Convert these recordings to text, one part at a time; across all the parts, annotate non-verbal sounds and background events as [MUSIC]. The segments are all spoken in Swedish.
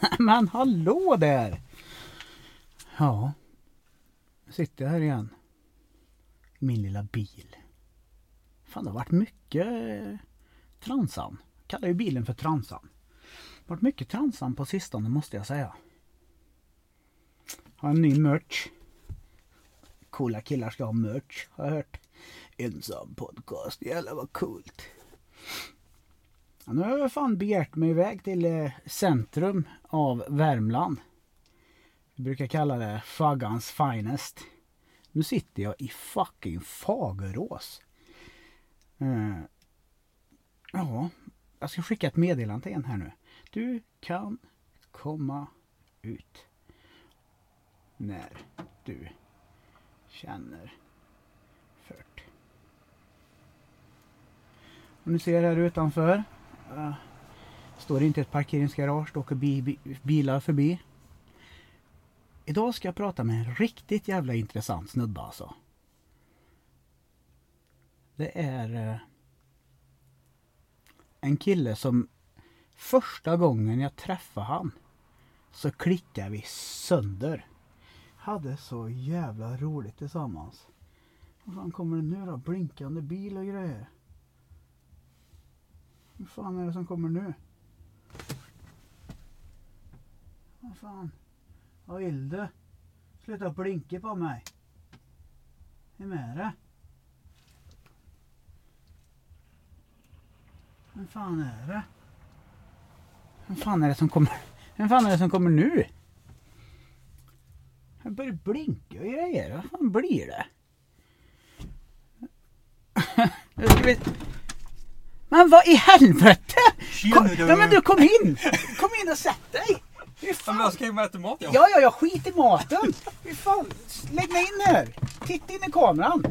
[LAUGHS] Men hallå där! Ja, nu sitter jag här igen. Min lilla bil. Fan det har varit mycket transan. Jag kallar ju bilen för transan. Det har varit mycket transan på sistone måste jag säga. Har en ny merch. Coola killar ska ha merch har jag hört. Ensam podcast, jävlar vad coolt. Nu har jag fan begärt mig iväg till eh, centrum av Värmland. Vi brukar kalla det Faggans finest. Nu sitter jag i fucking Fagerås. Uh, ja, jag ska skicka ett meddelande till en här nu. Du kan komma ut när du känner för det. Och ni ser här utanför. Uh, står inte ett parkeringsgarage, det åker bi, bi, bilar förbi. Idag ska jag prata med en riktigt jävla intressant snubbe alltså. Det är uh, en kille som första gången jag träffade han så klickade vi sönder. Hade så jävla roligt tillsammans. Vad fan kommer det nu då? Blinkande bil och grejer. Vad fan är det som kommer nu? Vad fan? Vad vill du? Sluta blinka på mig. Vem är det? Vem fan är det? Vem fan är det som kommer? Vem fan är det som kommer nu? Jag börjar blinka och grejer. Vad fan blir det? [LAUGHS] Jag Men vad i helvete! Kom, ja, men du kom in! Kom in och sätt dig! Fy fan. ska ju äta mat ja. Ja, ja, ja, skit i maten! Fy fan, lägg mig in här! Titta in i kameran!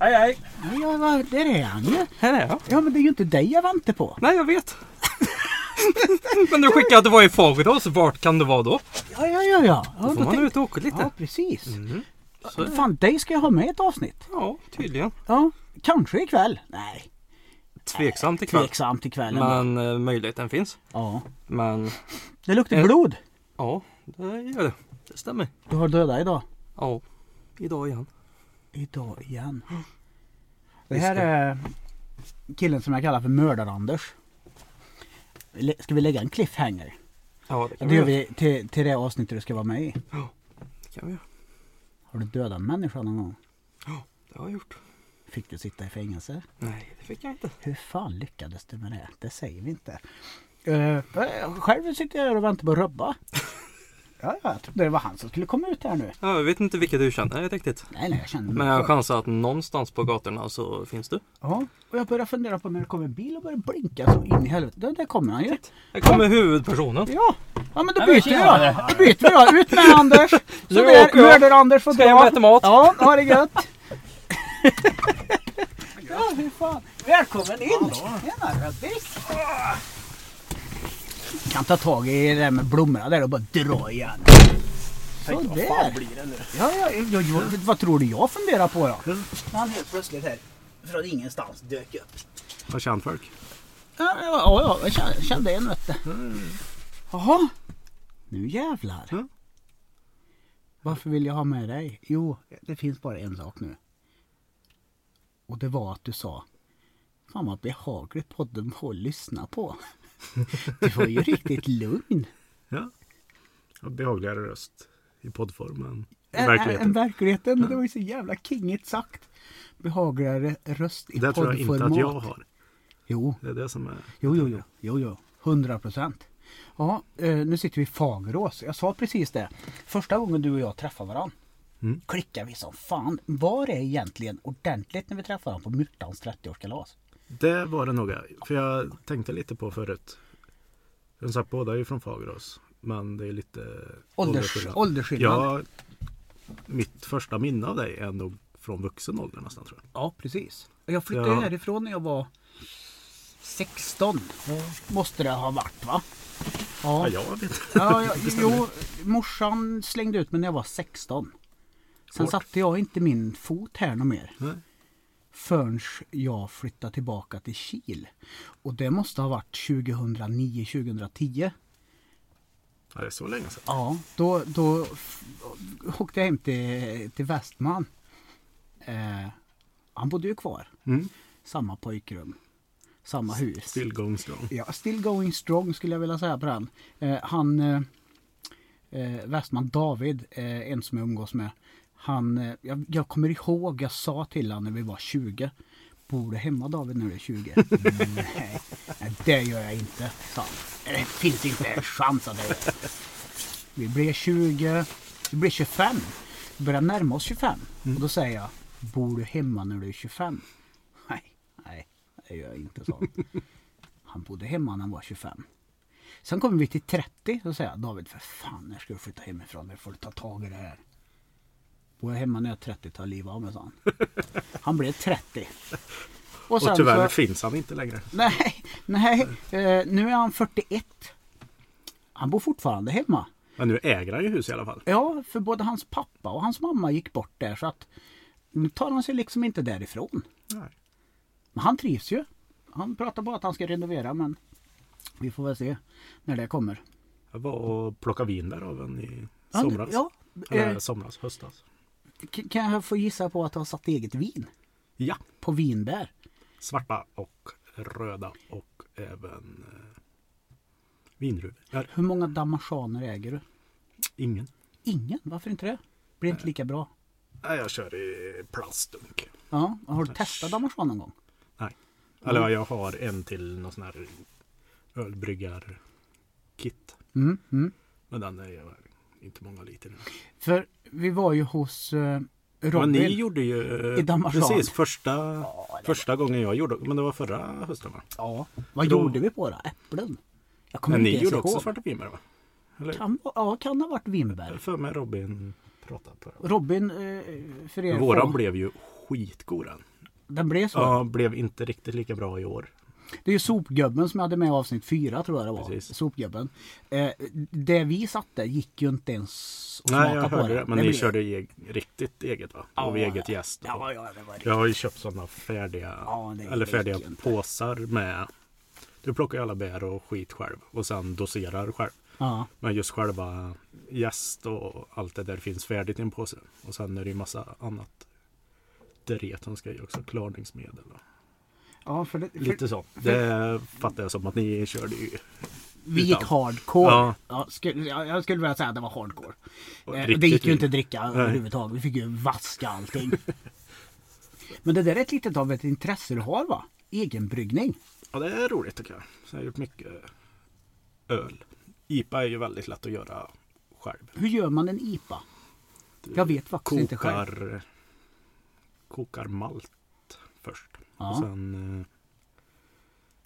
Hej hej. Ja, vad, där är han ju! Här är jag. Ja, men det är ju inte dig jag väntar på. Nej jag vet. [LAUGHS] Men du skickade att du var i Fagerås. Vart kan du vara då? Ja, ja, ja, ja. ja Då får man tänk- ut och åka lite. Ja, precis. Mm. Så, Fan, dig ska jag ha med i ett avsnitt. ja, tydligen. Ja, kanske ikväll. Nej, Tveksamt ikväll. tveksamt ikväll. ändå. Men eh, möjligheten finns. Ja. Men Det luktar Eh. blod. ja, det gör det. Det stämmer. Du har döda idag. Ja, idag igen. Idag igen. Det här är killen som jag kallar för Mördar-Anders. Ska vi lägga en cliffhanger? Ja, det kan Det vi gör göra. vi till, till det avsnittet du ska vara med i. Det kan vi göra. Har du dödat en människa någon gång? Det har jag gjort. Fick du sitta i fängelse? Nej, det fick jag inte. Hur fan lyckades du med det? Det säger vi inte. Uh, själv sitter jag här och väntar på Rubba. [LAUGHS] Ja, ja, jag trodde det var han som skulle komma ut här nu. Ja, jag vet inte vilka du känner riktigt. Nej, nej, jag kände mig Men jag chansar att någonstans på gatorna så finns du. Ja, och jag börjar fundera på när det kommer en bil och börjar blinka så in i helvete. Där, där kommer han ju. Här kommer huvudpersonen. Ja, ja men då Ja, byter vi då. Då byter vi då. Ut med Anders. Så [LAUGHS] Nu där, åker jag. Mördar-Anders får Ska jag dra. äta mat? Ja, ha det gött. Ja, hur fan. Välkommen in. Tjena Rubbis. Kan ta tag i det där med blommorna där och bara dra igen. Sådär. blir det nu? Ja, ja, ja, ja, vad tror du jag funderar på då? När han helt plötsligt här från ingenstans dök upp. Har känt folk? Ja, ja, ja jag kände, kände en vet du. Jaha, nu jävlar. Ja. Varför vill jag ha med dig? Jo, det finns bara en sak nu. Och det var att du sa Fan vad behagligt podden var att lyssna på. [LAUGHS] Du var ju riktigt lugn. Ja. Behagligare röst i poddformen. Än- verkligheten. än verkligheten. Det var ju så jävla kingigt sagt. Behagligare röst i det tror jag inte att poddformat. jag har. Jo, Det är det som är... Jo, jo, jo, jo, jo. 100 procent. Ja, eh, nu sitter vi i Fagerås. Jag sa precis det. Första gången du och jag träffade varandra. Mm. Klickar vi som fan. Var är egentligen ordentligt när vi träffade varandra på Myrtans 30-årskalas? Det var det nog. För jag tänkte lite på förut. Som sagt, båda är ju från Fagerås. Men det är lite Ålders, åldersskillnad. Ja, mitt första minne av dig är nog från vuxen ålder nästan tror jag. Ja, precis. Jag flyttade Ja. härifrån när jag var 16. Måste det ha varit va? Ja, Ja, jag vet ja, ja [LAUGHS] jo, morsan slängde ut mig när jag var 16. Sen satte jag inte min fot här något mer. Nej. förrän jag flyttade tillbaka till Kil. Och det måste ha varit 2009-2010. Ja, det är så länge sedan. Ja, då, då åkte jag hem till, till Westman. Eh, han bodde ju kvar. Mm. Samma pojkrum. Samma hus. Still going strong. Ja, still going strong skulle jag vilja säga på den. Eh, han, eh, eh, Westman David, eh, en som jag umgås med. Han, eh, jag, jag kommer ihåg, jag sa till honom när vi var 20. Bor du hemma David när du är 20? Mm, [LAUGHS] nej, nej, det gör jag inte, sa han. Det finns inte en chans att det. Vi blev 20, vi blev 25. Vi börjar närma oss 25. Och då säger jag, bor du hemma när du är 25? Nej, nej, det gör jag inte, sa han. Han bodde hemma när han var 25. Sen kommer vi till 30 och säger jag, David för fan när ska du flytta hemifrån? Nu får du ta tag i det här. Bor jag hemma när jag är 30 tar livet av mig sa han. Han blev 30. Och Och tyvärr så, finns han inte längre. nej, nej, eh, nu är han 41. Han bor fortfarande hemma. Men nu äger han ju hus i alla fall. Ja, för både hans pappa och hans mamma gick bort där så att nu tar han sig liksom inte därifrån. Nej. Men han trivs ju. Han pratar bara att han ska renovera men vi får väl se när det kommer. Jag var och plockade vinbär av en i somras. Ja, Eller eh, somras, höstas. Kan jag få gissa på att du har satt eget vin? Ja, På vinbär? svarta och röda och även eh, vindruvor. Hur många damaschaner äger du? ingen. Ingen? Varför inte det? Blir inte lika bra? Nej, jag kör i plastdunk. Ja, har du testat damarschan någon gång? Nej. Eller ja, jag har en till någon sån här ölbryggar-kit. Mm, mm. Men den är inte många liter. För vi var ju hos eh, Robin. ni gjorde ju... eh, I Damashan. Precis, första, Ja, första gången jag gjorde. Men det var förra hösten va? Ja, vad Då- gjorde vi på då? Äpplen? Jag kommer Men inte ni gjorde också ihåg. svarta vinbär va? Eller? Kan, ja, kan ha varit vinbär. För mig Robin pratade på det. Robin, eh, för er Våran få- blev ju skitgod den. Den blev så? Ja, blev inte riktigt lika bra i år. Det är ju sopgubben som jag hade med i avsnitt fyra tror jag det var. Precis. Sopgubben. Eh, det vi satte gick ju inte ens att Nej, smaka jag på hörde det. det. Men det ni blev- körde e riktigt eget va? Ja, och eget gäst. Ja, ja, det var det. Jag har ju köpt sådana färdiga, Ja, det eller färdiga påsar med. Du plockar ju alla bär och skit själv och sen doserar själv. Ja. Men just själva gäst och allt det där finns färdigt i en påse. Och sen är det ju massa annat dret som ska i också. Klarningsmedel och ja, för det, för lite så. Det fattar jag som att ni körde ju. vi gick hardcore. Ja. Ja. skulle, jag, skulle vilja säga att det var hardcore. Eh, riktigt det gick ju inte att dricka Nej. överhuvudtaget. Vi fick ju vaska allting. [LAUGHS] Men det där är ett litet av ett intresse du har va? Egenbryggning. Ja, det är roligt tycker jag. Så jag har gjort mycket öl. IPA är ju väldigt lätt att göra själv. Hur gör man en IPA? Jag vet faktiskt inte själv. kokar, kokar malt först. Ja. Och sen eh,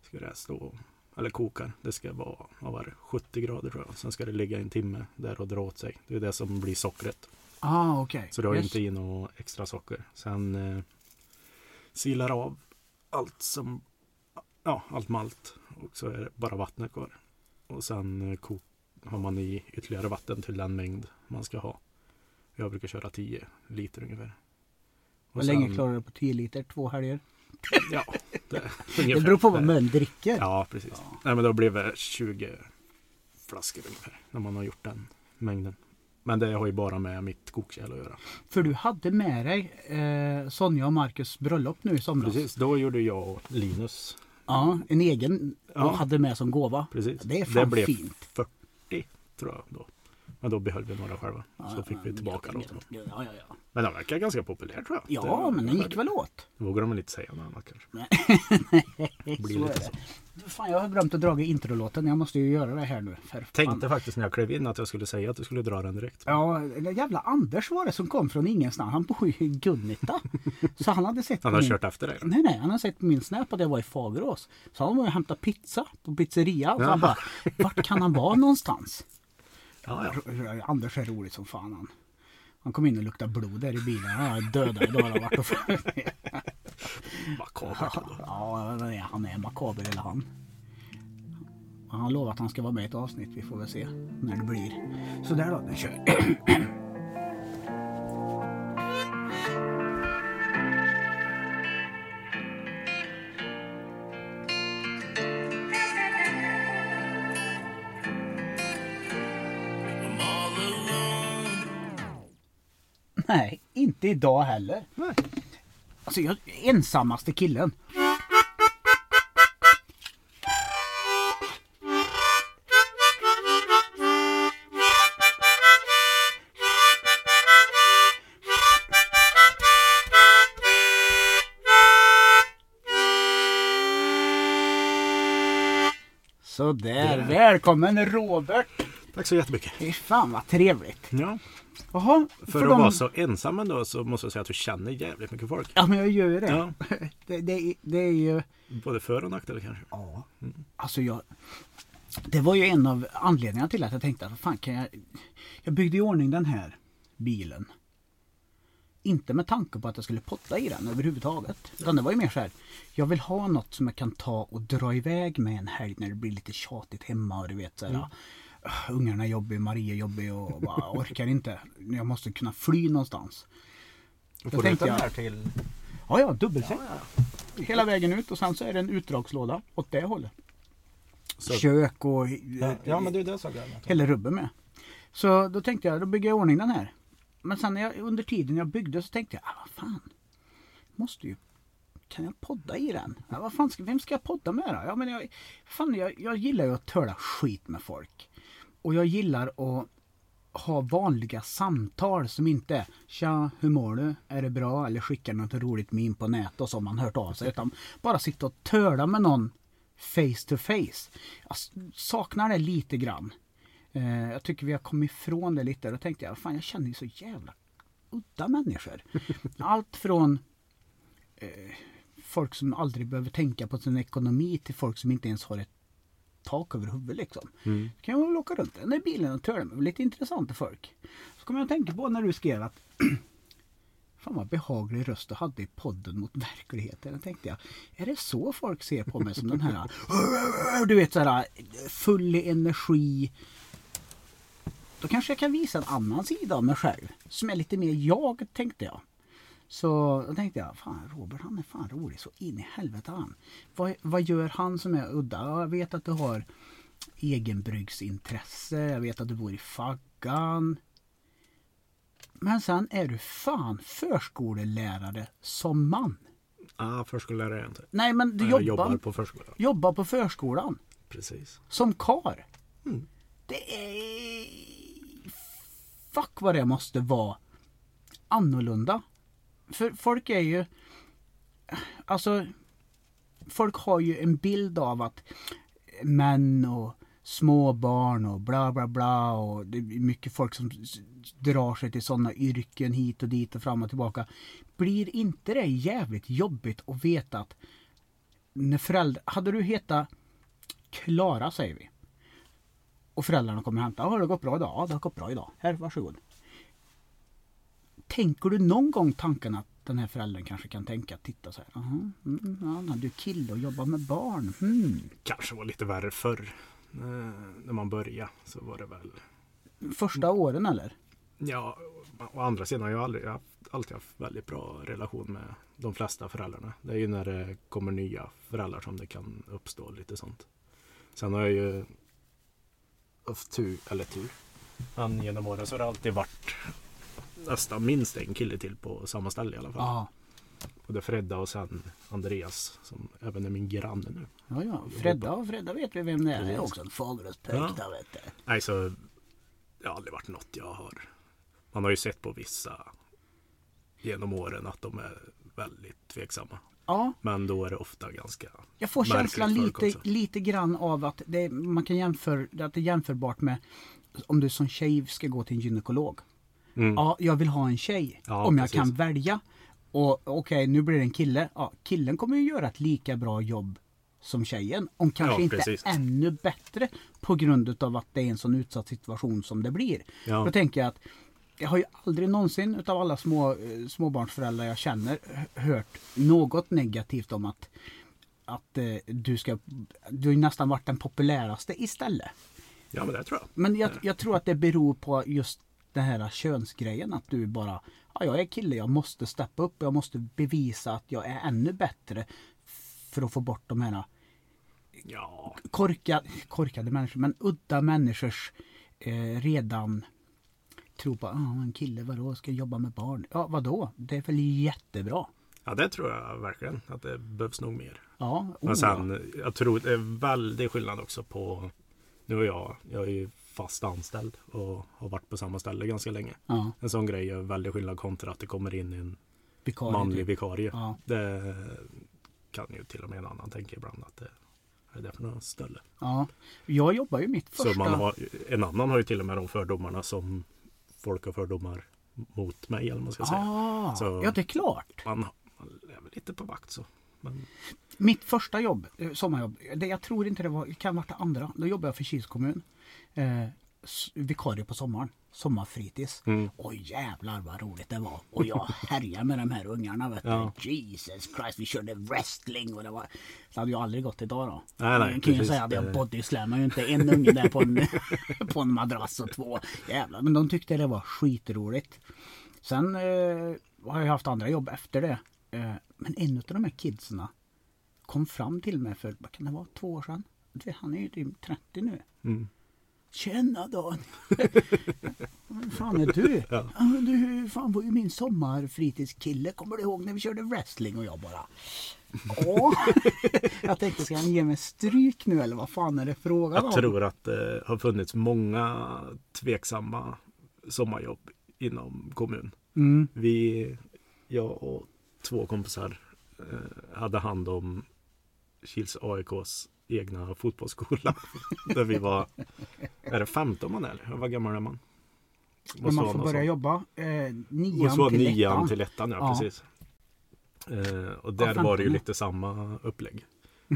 ska det stå, eller kokar, det ska vara, vad var det, 70 grader tror jag. Sen ska det ligga en timme där och dra åt sig. Det är det som blir sockret. Ah, okej. Så du har Yes. inte i något extra socker. Sen eh, silar av allt som, ja, allt malt. Och så är det bara vattnet kvar. Och sen eh, kok, har man i ytterligare vatten till den mängd man ska ha. Jag brukar köra 10 liter ungefär. Och Hur länge klarar du på 10 liter? Två helger? Ja, det, Det beror på vad man dricker. Ja, precis. Nej, men då blev det 20 flaskor ungefär. När man har gjort den mängden. Men det har ju bara med mitt kokkärl att göra. För du hade med dig eh, Sonja och Marcus bröllop nu i somras. Precis, då gjorde jag och Linus. Ja, en egen Ja. och hade med som gåva. Precis. Det är fan blev fint. 40 tror jag då. Men då behöll vi några själva. Ja, så fick vi ja, tillbaka ja, dem. Ja, ja, ja. Men den verkar ganska populär tror jag. ja Det- men den gick väl åt. Vågar de inte säga något annat kanske. [LAUGHS] Blir Så lite så. Fan, jag har glömt att dra introlåten. Jag måste ju göra det här nu. För fan. Tänkte faktiskt när jag klev in att jag skulle säga att du skulle dra den direkt. Ja, den jävla Anders var det som kom från ingenstans. Han bor ju i Gunnita. [LAUGHS] Så han hade sett Han har min... kört efter dig. Nej, nej, han har sett på min snap att jag var i Fagerås. Så han var och hämtade pizza på pizzeria. Så han Jaha. [LAUGHS] bara, vart kan han vara någonstans? Ja, ja. Anders är rolig som fan han. Han kom in och luktade blod där i bilen. Han är döda idag. har varit och... Makabert. ändå. ja, han är- han är makaber eller han. Han har lovat att han ska vara med i ett avsnitt. Vi får väl se när det blir. Så där då, nu kör Nej, inte idag heller. Nej. Alltså jag ensammaste killen. Sådär, välkommen Robert! Tack så jättemycket. Fy fan vad trevligt. Ja, Jaha, för, att vara så ensam ändå så måste jag säga att du känner jävligt mycket folk. Ja men jag gör ju det. Ja. [LAUGHS] Det, det, det är ju... Både för och nackdelar kanske. Ja. Alltså jag... Det var ju en av anledningarna till att jag tänkte att fan kan jag... Jag byggde i ordning den här bilen. Inte med tanke på att jag skulle potta i den överhuvudtaget. Utan det var ju mer så här. Jag vill ha något som jag kan ta och dra iväg med en helg när det blir lite tjatigt hemma och du vet så här. "Ugh, Ungarna är jobbiga, Maria är jobbig och bara orkar inte. Jag måste kunna fly någonstans. Då får du ut den här till... Ja, ja, dubbelsäng. Hela vägen ut och sen så är det en utdragslåda åt det hållet. Så, Kök och Ja, ja men du, det såg jag. hela rubben med. Så då tänkte jag, då bygger jag i ordning den här. Men sen jag, under tiden jag byggde så tänkte jag, ah, vad fan. Måste ju, kan jag podda i den? Ja, vad fan ska, vem ska jag podda med då? Ja, men jag, fan, jag, jag gillar ju att töla skit med folk. Och jag gillar att ha vanliga samtal som inte är Tja, hur mår du? Är det bra? Eller skicka något roligt meme på nätet och så har man hört av sig. Utan bara sitta och töla med någon face to face. Jag saknar det lite grann. Eh, jag tycker vi har kommit ifrån det lite. Då tänkte jag, fan jag känner ju så jävla udda människor. [LAUGHS] Allt från eh, folk som aldrig behöver tänka på sin ekonomi till folk som inte ens har ett tak över huvudet liksom. mm. kan jag väl åka runt den där bilen och töla med lite intressanta folk. Så kommer jag att tänka på när du skrev att [CLEARS THROAT] Fan vad behaglig röst du hade i podden mot verkligheten. Då tänkte jag, är det så folk ser på mig som den här [LAUGHS] Du vet såhär full i energi. Då kanske jag kan visa en annan sida av mig själv. Som är lite mer jag, tänkte jag. Så då tänkte jag, fan Robert han är fan rolig så in i helvete han. Vad, vad gör han som är udda? Ja, Jag vet att du har egenbryggsintresse, jag vet att du bor i Faggan. Men sen är du fan förskolelärare som man. Ah, förskollärare är jag inte. Nej men du jobbar, jobbar på förskolan. jobbar på förskolan. Precis. Som kar. Mm. Det är... Fuck vad det måste vara annorlunda. För folk är ju... Alltså... Folk har ju en bild av att män och småbarn och bla bla bla och det är mycket folk som drar sig till sådana yrken hit och dit och fram och tillbaka. Blir inte det jävligt jobbigt att veta att när föräldrar... Hade du hetat Klara säger vi. Och föräldrarna kommer och hämtar. Har det gått bra idag? Ja, det har gått bra idag. Här, varsågod. Tänker du någon gång tanken att den här föräldern kanske kan tänka, titta så här. "Aha, mm, ja, du är kille och jobbar med barn. Hmm. Kanske var lite värre förr. Eh, när man började så var det väl. Första åren eller? Ja, å andra sidan har jag aldrig, jag har alltid haft väldigt bra relation med de flesta föräldrarna. Det är ju när det kommer nya föräldrar som det kan uppstå lite sånt. Sen har jag ju haft tur, eller tur. Men genom åren så har det alltid varit nästan minst en kille till på samma ställe i alla fall. Ja. Både Fredda och sen Andreas som även är min granne nu. Ja, ja. Fredda och Fredda vet vi vem det är. Det är också en Fagerhuspöjk Ja. vet du. Nej, så det har aldrig varit något jag har. Man har ju sett på vissa genom åren att de är väldigt tveksamma. Ja, Men då är det ofta ganska jag får känslan lite, lite grann av att det, man kan jämföra, att det är jämförbart med om du som tjej ska gå till en gynekolog. Mm. Ja, jag vill ha en tjej. Ja, om jag precis. kan välja. Och okej, nu blir det en kille. Ja, killen kommer ju göra ett lika bra jobb som tjejen. Om kanske Ja, inte precis. ännu bättre. På grund utav att det är en sån utsatt situation som det blir. Ja. Då tänker jag att jag har ju aldrig någonsin utav alla små, eh, småbarnsföräldrar jag känner hört något negativt om att att eh, du ska, du har ju nästan varit den populäraste istället. Ja, men det tror jag. Men jag, jag tror att det beror på just den här könsgrejen. Att du bara, ja, jag är kille, jag måste steppa upp. Jag måste bevisa att jag är ännu bättre. För att få bort de här Ja, korkade, korkade människor, men udda människors eh, redan tror på ah, en kille vadå ska jobba med barn. Ja vadå? Det är väl jättebra. Ja, det tror jag verkligen att det behövs nog mer. Ja, oh, Men sen, jag tror det är väldigt skillnad också på Nu är jag, jag är ju fast anställd och har varit på samma ställe ganska länge. ja. En sån grej är väldigt skillnad kontra att det kommer in en Vikarie, manlig typ. vikarie. Ja. Det kan ju till och med en annan tänka ibland att det är det för något ställe. ja. Jag jobbar ju mitt första. Så man har, en annan har ju till och med de fördomarna som folk har fördomar mot mig eller vad man ska säga. ah, Så- Ja det är klart. Man, man väl lite på vakt så. Men, Mitt första jobb, eh, sommarjobb, det, jag tror inte det var, det kan ha varit det andra. Då jobbade jag för Kils kommun. Eh, vikarie på sommaren, sommarfritids. Mm. Oj jävlar vad roligt det var. Och jag härjade med de här ungarna vet du. Ja. Jesus Christ, vi körde wrestling och det var... Det hade ju aldrig gått idag då. Nej, nej, jag kan ju säga att jag Det- bodyslammade ju inte en unge där på en, [LAUGHS] på en madrass och två. Jävlar, men de tyckte det var skitroligt. Sen eh, har jag haft andra jobb efter det. Eh, men en av de här kidsen kom fram till mig för, vad kan det vara, två år sedan? Han är ju typ 30 nu. mm. Tjena Dan! [LAUGHS] Vem fan är du? Ja. Du fan var ju min sommarfritidskille. Kommer du ihåg när vi körde wrestling? Och jag bara... Ja. [LAUGHS] jag tänkte, ska han ge mig stryk nu eller vad fan är det frågan om? Jag tror att det har funnits många tveksamma sommarjobb inom kommun. Mm. Vi, jag och två kompisar eh, hade hand om Kils AIKs egna fotbollsskola. [LAUGHS] Där vi var, är det 15 man är? eller? Vad gammal är man? Men man får börja jobba eh, nian Måste vara till nian ettan. till ettan, ja, Ja. precis. Eh, och där Ja, var det ju 15. lite samma upplägg.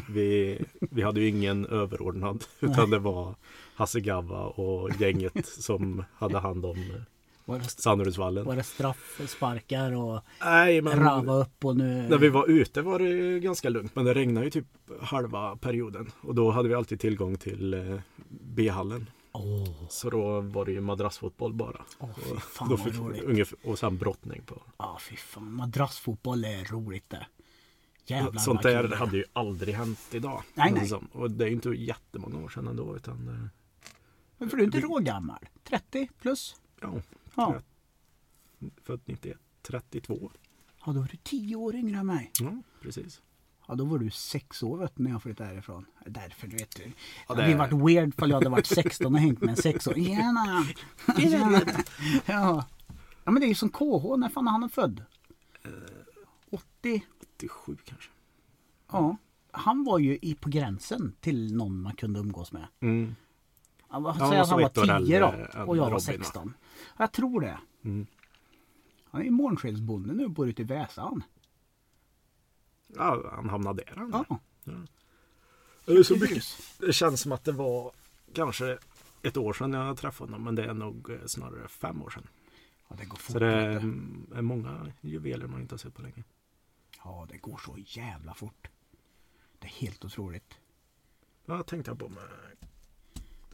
Vi, vi hade ju ingen överordnad [LAUGHS] utan det var Hasse Gava och gänget som hade hand om eh, Var det, straffsparkar och Nej, men rava upp och nu... när vi var ute var det ganska lugnt. Men det regnade ju typ halva perioden. Och då hade vi alltid tillgång till eh, B-hallen. Åh, Så då var det ju madrassfotboll bara. fy fan Då fick, ungefär, och sen brottning på. Ja, fy fan. Madrassfotboll är roligt det. Jävlar Sånt där kul hade ju aldrig hänt idag. Nej, nej. som. Och det är ju inte jättemånga år sedan ändå. Utan, eh, Men för du är inte rågammal? 30 plus? ja, Ja. född 91, 32. Ja, då var du 10 år yngre än mig. Ja, precis. Ja, då var du 6 år vet du, när jag flyttade härifrån. Därför, du vet. Det Ja, hade det- ju varit weird ifall jag hade varit 16 och hängt med en 6 år. [LAUGHS] Tjena! Tjena! [LAUGHS] Ja. ja, men det är ju som KH. När fan är han född? 80? 87 kanske. Ja. Han var ju i, på gränsen till någon man kunde umgås med. Mm. Säger att han var ett år 10 då och jag var Robin, va? 16. Jag tror det. Mm. Han är månskensbonde nu bor ute i Väsan. Ja, han hamnade där. Han. Ja. Det, är så mycket, det känns som att det var kanske ett år sedan jag träffade honom. Men det är nog eh, snarare fem år sedan. ja, det går fort. Så det är, du. mm, är många juveler man inte har sett på länge. Ja, det går så jävla fort. Det är helt otroligt. Ja, tänkte jag på med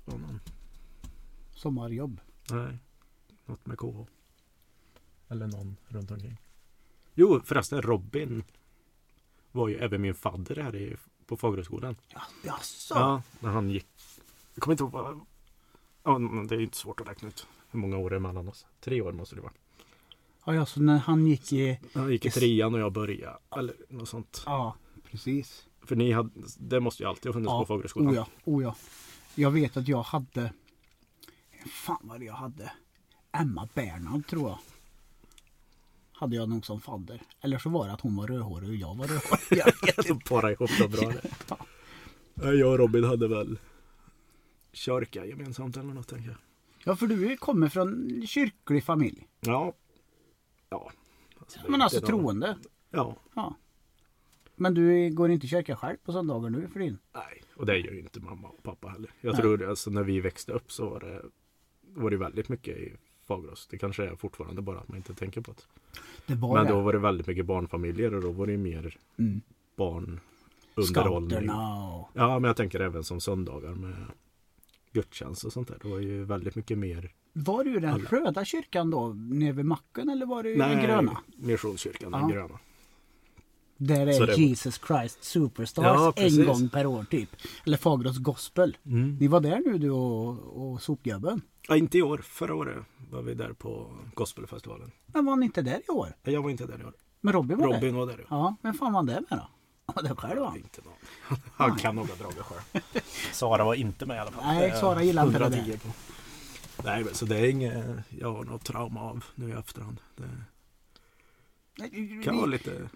det var någon, Sommarjobb. Nej, något med KH. Eller någon runt omkring. Jo, förresten Robin var ju även min fadder här i, på Fagerhögskolan. Ja, jaså? Ja, när han gick. Jag kommer inte ihåg vad... Ja, det är ju inte svårt att räkna ut hur många år det är mellan oss. Tre år måste det vara. Ja, ja, så när han gick i... Han gick i trean och jag började. Eller något sånt. Ja, precis. För ni hade, det måste ju alltid ha funnits Ja, på Fagerhögskolan. oh ja, oh ja. Jag vet att jag hade... Fan vad det jag hade. Emma Bernhard tror jag. Hade jag nog som fadder. Eller så var det att hon var rödhårig och jag var rödhårig. [LAUGHS] Jag parar ihop det bra det. [LAUGHS] Ja, Jag och Robin hade väl kyrka gemensamt eller något tänker jag. Ja, för du kommer från kyrklig familj. Ja. Ja. Alltså, Men alltså troende. Ja. Ja. Men du går inte i kyrka själv på söndagar nu för din? Nej, och det gör ju inte mamma och pappa heller. Jag Nej. tror alltså när vi växte upp så var det, var det väldigt mycket i Fagerås. Det kanske är fortfarande bara att man inte tänker på det. Det Men det. då var det väldigt mycket barnfamiljer och då var det mer Mm. barnunderhållning. Scouterna. Ja, men jag tänker även som söndagar med gudstjänst och sånt där. Det var ju väldigt mycket mer. Var du i den Alla. röda kyrkan då? Nere vid macken eller var du i den gröna? Missionskyrkan, Ja. den gröna. Där är det- Jesus Christ Superstars Ja, en gång per år typ. Eller Fagerås Gospel. Mm. Ni var där nu du och, och sopgubben. Ja, inte i år. Förra året var vi där på Gospelfestivalen. Men var ni inte där i år? Jag var inte där i år. Men Robin var Robin där? var där. Ja. Ja, vem fan var det med då? [LAUGHS] Ja, det själv va? Inte någon. Han [LAUGHS] kan nog ha dragit själv. [LAUGHS] Sara var inte med i alla fall. Nej, Sara gillar inte det 110 där. på. Nej, men så det är inget jag har något trauma av nu i efterhand. Det kan vara lite,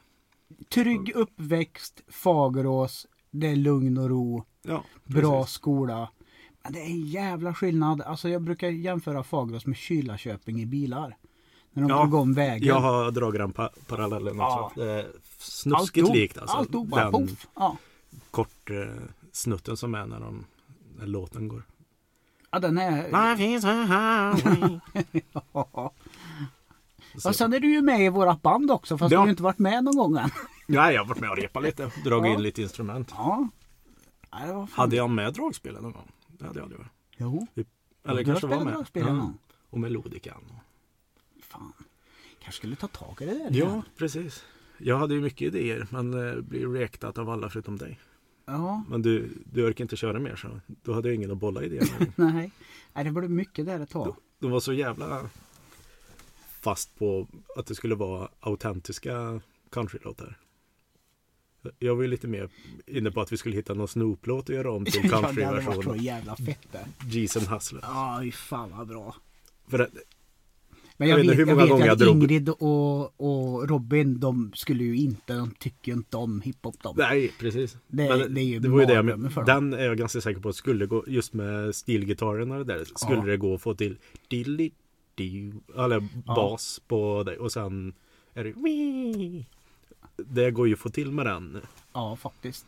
Trygg uppväxt, Fagerås, det är lugn och ro, ja, bra skola. Men det är en jävla skillnad. Alltså jag brukar jämföra Fagerås med Kylaköping i bilar. När de Ja, drog om vägen. Jag har dragit den pa parallellen. Ja. Det är Allt snuskigt dog- likt alltså. Allt dog bara den. Ja. kort eh, snutten som är när, de, när låten går. ja, den är... Life is a highway. [LAUGHS] Ja. Så- Och sen är du ju med i vårat band också fast Ja. du har inte varit med någon gång än. Nej, jag har varit med och repat lite. Dragit Ja. in lite instrument. Ja. Nej, Hade jag med dragspelen någon gång? Det hade jag ju. Jo. Eller Du har kanske var med. dragspel någon gång. Och melodikan. Fan. Kanske skulle ta tag i det där Ja, igen. precis. Jag hade ju mycket idéer men eh, blev rektat av alla förutom dig. Ja. Men du, du orkar inte köra mer så då hade jag ingen att bolla idéer med. [LAUGHS] Nej. Nej, det blev mycket där ett tag. De var så jävla fast på att det skulle vara autentiska countrylåtar. Jag var ju lite mer inne på att vi skulle hitta någon Snoop-låt och göra om till [LAUGHS] ja, det hade varit så countryversion. jävla fett det. Jason Hustler. Ja, fy fan vad bra. För att, Men Jag jag, vet hur jag många vet gånger jag att drog- Ingrid och, och Robin, de skulle ju inte, de tycker ju inte om hiphop de. nej, precis. Det- Men det är ju det var ju det jag för men, dem. Den är jag ganska säker på skulle gå, just med stilgitarren och det där, skulle Ja. det gå att få till dilly eller Ja. bas på det och sen är det wii. Det går ju att få till med den. Ja, faktiskt.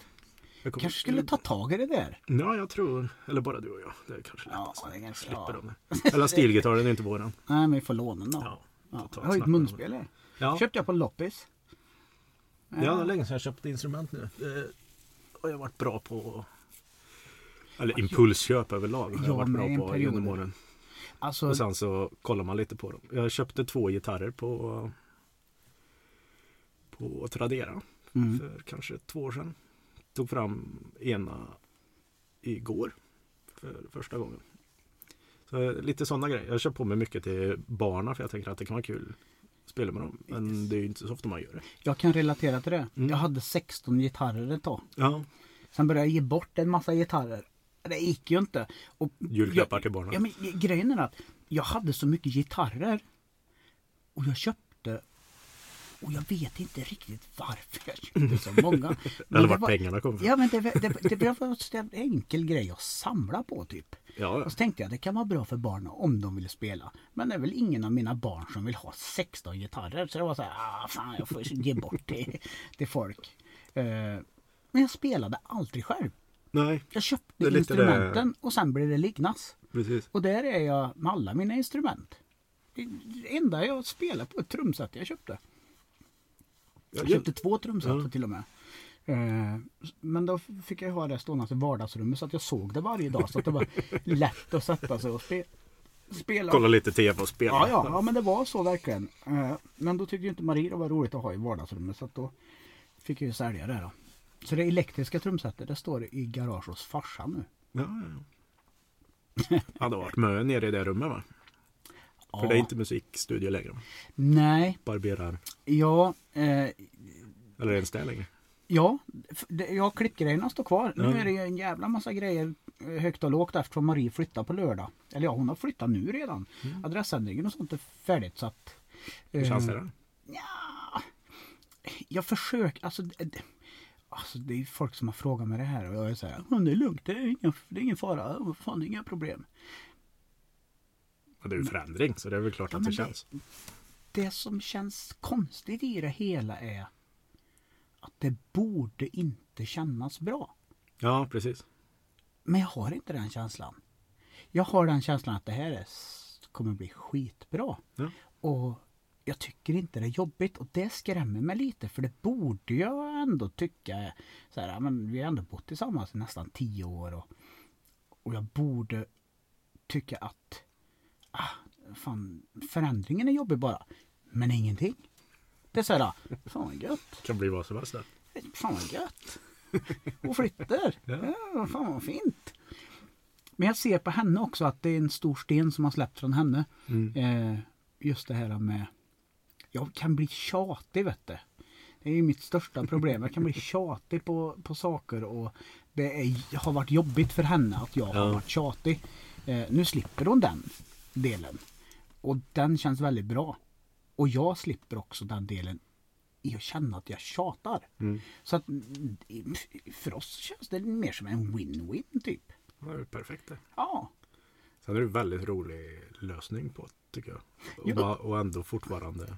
Jag kommer- Kanske skulle ta tag i det där. Ja, jag tror. Eller bara du och jag. Det är kanske Ja, lättast. det är ganska- Slipper ja. de. Eller stilgitarren är inte våran. Nej, men vi får låna den då. Ja, Ja. Jag har ju ett munspel här. Ja. Köpte jag på loppis. Ja, det är länge sedan jag köpte instrument nu. Det har jag varit bra på. Eller impulsköp överlag. Har jag Jag varit bra på genom åren. Alltså, Och sen så kollar man lite på dem. Jag köpte två gitarrer på på Tradera mm. för kanske två år sedan. Tog fram ena igår för första gången. Så lite sådana grejer. Jag kör på mig mycket till barna för jag tänker att det kan vara kul att spela med dem. Men det är ju inte så ofta man gör det. jag kan relatera till det. Mm. Jag hade 16 gitarrer ett tag. Ja, Sen började jag ge bort en massa gitarrer. Det gick ju inte. Och julklappar jag, till barnen. Ja, men grejen är att jag hade så mycket gitarrer. Och jag köpte. Och jag vet inte riktigt varför jag köpte så många. [LAUGHS] Men Eller det vart var- pengarna kom ifrån. Ja men det, det, det, det var en enkel grej att samla på typ. Ja, Och så tänkte jag det kan vara bra för barnen om de vill spela. Men det är väl ingen av mina barn som vill ha 16 gitarrer. Så det var så här, ah, fan jag får ge bort till, till folk. Eh, men jag spelade aldrig själv. Nej, Jag köpte Det instrumenten och sen blev det lignas. precis. Och där är jag med alla mina instrument. Det det enda jag spelar på är trumset jag köpte. Jag köpte två trumset Ja. till och med. Eh, Men då fick jag ha det stående i vardagsrummet så att jag såg det varje dag. Så att det var [LAUGHS] lätt att sätta sig och spe, spela. Kolla lite tv och spela. Ja, ja, ja, men det var så verkligen. Eh, Men då tyckte inte Marie det var roligt att ha i vardagsrummet så att då fick jag ju sälja det då. Så det elektriska trumsetet det står i garage hos farsan nu. Ja, ja. Hade varit mö nere i det rummet va? För det är inte musikstudio längre. Nej, Barberar. ja, eh, Eller ens det längre. ja, ja klippgrejerna står kvar. Nu Ja. är det ju en jävla massa grejer eh, högt och lågt eftersom Marie flyttar på lördag. Eller ja, hon har flyttat nu redan. Adressändringen och sånt är färdigt så att... Mm. Hur känns eh, det då? Ja, jag försöker, alltså, det- alltså det är folk som har frågat mig det här och jag är så här, "Ja, det är lugnt, det är ingen, det är ingen fara, fan, det är inga problem. Ja, Det är ju förändring så det är väl klart Ja, att det det- känns. Det som känns konstigt i det hela är att det borde inte kännas bra. Ja, precis. Men jag har inte den känslan. Jag har den känslan att det här är, kommer bli skitbra. Ja. Och jag tycker inte det är jobbigt och det skrämmer mig lite för det borde jag ändå tycka. Så här, men vi har ändå bott tillsammans i nästan tio år och, och jag borde tycka att ah, fan, förändringen är jobbig bara. Men ingenting. Det är såhär, fan vad gött. Kan bli vad som helst där. Fan vad gött. Och flyttar. [LAUGHS] Ja. Ja, fan vad fint. Men jag ser på henne också att det är en stor sten som har släppt från henne. Mm. Eh, just det här med... Jag kan bli tjatig vet du. Det är ju mitt största problem. Jag kan bli tjatig på, på saker och det är, har varit jobbigt för henne att jag har varit tjatig. Eh, nu slipper hon den delen. Och den känns väldigt bra. Och jag slipper också den delen i att känna att jag tjatar. Mm. Så att mm, för oss känns det mer som en win-win typ. Det är perfekt det. Ja, Sen är det en väldigt rolig lösning på det, tycker jag. Och, Ja. och ändå fortfarande.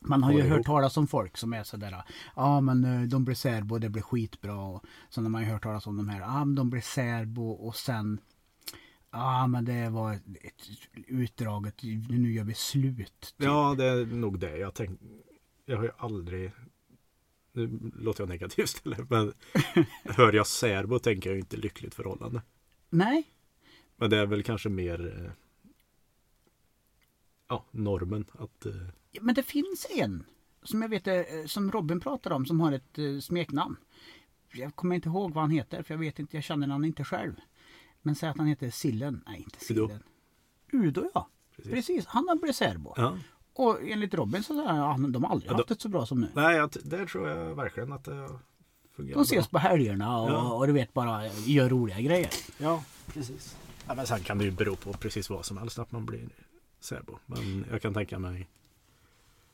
Man har ju hört talas om folk som är sådär, ja men eh, de blir särbo och det blir skitbra. Och sen har man ju hört talas om de här, ja men de blir särbo och sen, ja men det var ett utdraget, nu gör vi slut. typ. Ja, det är nog det. Jag tänk, Jag har ju aldrig... Nu låter jag negativ istället. [LAUGHS] Men [LAUGHS] hör jag särbo tänker jag ju inte lyckligt förhållande. Nej, Men det är väl kanske mer... eh, Ja, normen. Att... men det finns en som jag vet, eh, som Robin pratar om, som har ett eh, smeknamn. Jag kommer inte ihåg vad han heter, för jag vet inte, jag känner han inte själv. Men säg att han heter Sillen. Nej, inte Udo. Sillen. Udo, ja. Precis. Precis, han har blivit särbo. Ja. Och enligt Robin så säger han att de har aldrig Ja, haft det så bra som nu. Nej, jag, där tror jag verkligen att det fungerar De ses på helgerna och, Ja. och du vet bara gör roliga grejer. Ja, precis. Ja, men sen kan det ju bero på precis vad som helst att man blir särbo. Men jag kan tänka mig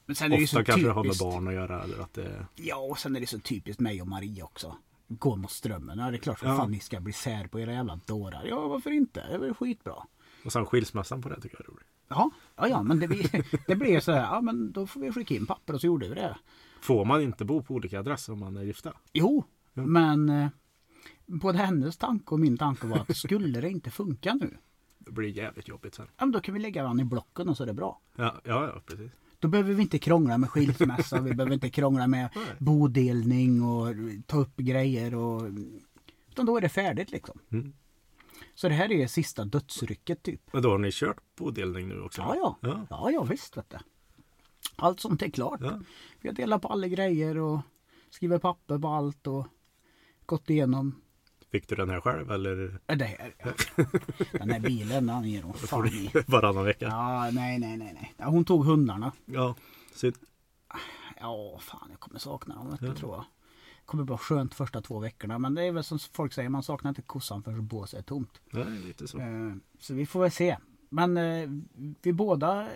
Men sen är det så ofta kanske det har med typiskt. barn att göra. Eller att det, Ja, och sen är det så typiskt mig och Maria också. Gå mot strömmen. Ja, det är klart som Ja. fan ni ska bli sär på era jävla dårar. Ja, varför inte? Det är väl skitbra. och sen skilsmässan på det tycker jag är roligt. Ja, ja, ja men det blir, [LAUGHS] det blir så här. Ja, men då får vi skicka in papper och så gjorde vi det. Får man inte bo på olika adresser om man är gifta? Jo, Ja. men eh, både hennes tanke och min tanke var att skulle det inte funka nu. Det blir jävligt jobbigt sen. Ja, men då kan vi lägga varandra i blocken och så är det bra. Ja, ja, ja precis. Då behöver vi inte krångla med skilsmässa, vi behöver inte krångla med [LAUGHS] Nej. bodelning och ta upp grejer. Och, utan då är det färdigt liksom. Mm. Så det här är sista dödsrycket typ. Men då har ni kört bodelning nu också? Ja, ja. ja. Ja, ja visst vet du. Allt sånt är klart. Ja. Vi har delat på alla grejer och skrivit papper på allt och gått igenom Fick du den här själv eller det här. Ja. Den här bilen, den ger hon [LAUGHS] fan i. varannan vecka? Ja, nej, nej, nej, nej. Hon tog hundarna. Ja. Så, Ja, fan jag kommer sakna dem, Ja. tror jag. Det kommer vara skönt första två veckorna. Men det är väl som folk säger, man saknar inte kossan förrän båset är tomt. nej, lite så. Eh, Så vi får väl se. Men eh, vi båda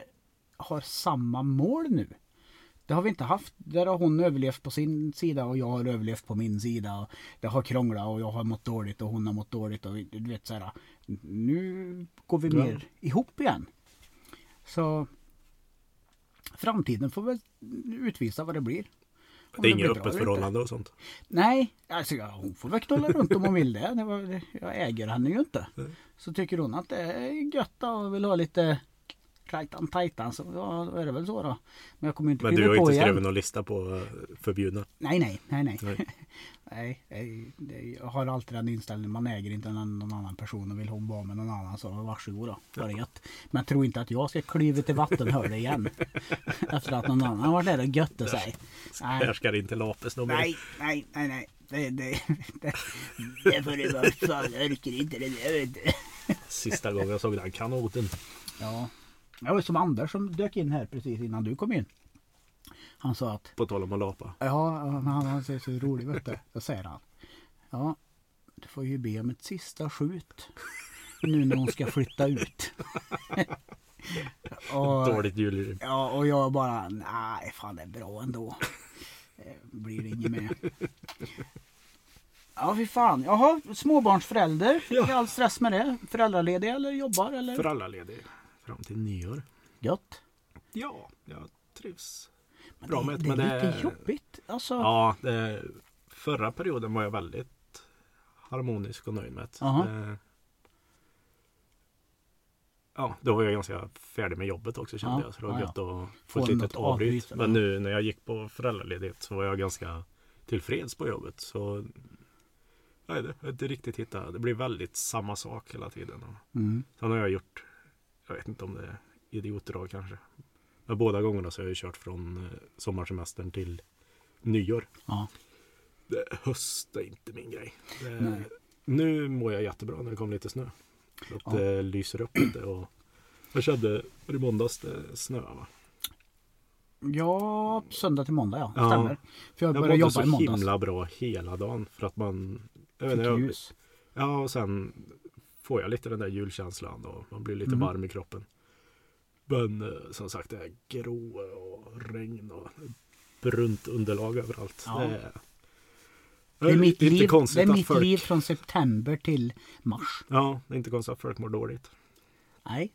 har samma mål nu. Det har vi inte haft. Där har hon överlevt på sin sida och jag har överlevt på min sida. Det har krånglat och jag har mått dåligt och hon har mått dåligt. Och du vet så här. Nu går vi mer ihop igen. Så framtiden får väl utvisa vad det blir. Om Det är inget öppet förhållande och sånt. Nej, alltså ja, hon får väl knulla runt om hon vill det. det, var, jag äger henne ju inte. Så tycker hon att det är gött och vill ha lite rajtan tajtan så ja, då är det väl så då. Men jag kommer inte Men du har inte igen. skrivit någon lista på eh, förbjudna? Nej, nej, nej, nej. Nej. [LAUGHS] nej, nej, jag har alltid den inställningen. Man äger inte någon, annan person och vill hon vara med någon annan så varsågod då. Gött. Men tro inte att jag ska kliva till vattenhål igen. [LAUGHS] Efter att någon annan har varit där och götte sig. Nej. Här ska det inte lapes någon. Nej, nej, nej, nej. Det, det, [LAUGHS] det, det får det vara. Fan, jag orkar inte det där. Sista gången jag såg den kanoten. Ja. Det var som Anders som dök in här precis innan du kom in. Han sa att På tal om att lapa. ja, men han, han ser så rolig du. Då säger han. Ja, du får ju be om ett sista skjut. Nu när hon ska flytta ut. [LAUGHS] och, Dåligt julrim. Ja, och jag bara, nej fan det är bra ändå. Blir det inget mer. Ja, fy fan. Jaha, småbarnsförälder. Ja. Är all stress med det? Föräldraledig eller jobbar eller? För alla ledig. Fram till nyår. Gött. Ja, jag trivs. Men Bra det, med det men det lite är- jobbigt. Alltså, Ja, det, förra perioden var jag väldigt harmonisk och nöjd med det. Ja, då var jag ganska färdig med jobbet också kände Ja, jag. Så det var ja, gött att Få ett litet avbryt. Men nu när jag gick på föräldraledighet så var jag ganska tillfreds på jobbet. Så nej, det har inte riktigt hittat. Det blir väldigt samma sak hela tiden. Mm. Sen har jag gjort, jag vet inte om det är idiotdrag kanske. Men båda gångerna så har jag kört från eh, sommarsemestern till nyår. Ja. Det, höst är inte min grej. Det, nu mår jag jättebra när det kom lite snö. Så att Ja. det lyser upp lite och jag kände i måndags det snö va? Ja, söndag till måndag ja. Ja. Stämmer. För jag Jag började mådde jobba så i måndags. himla bra hela dagen för att man jag vet Fick inte, jag, ljus. Ja och sen får jag lite den där julkänslan och man blir lite Mm. varm i kroppen. Men eh, som sagt det är grå och regn och brunt underlag överallt. Ja. Det är, Det är mitt, liv, konstigt det är mitt folk, liv från september till mars. Ja, det är inte konstigt att folk mår dåligt. Nej,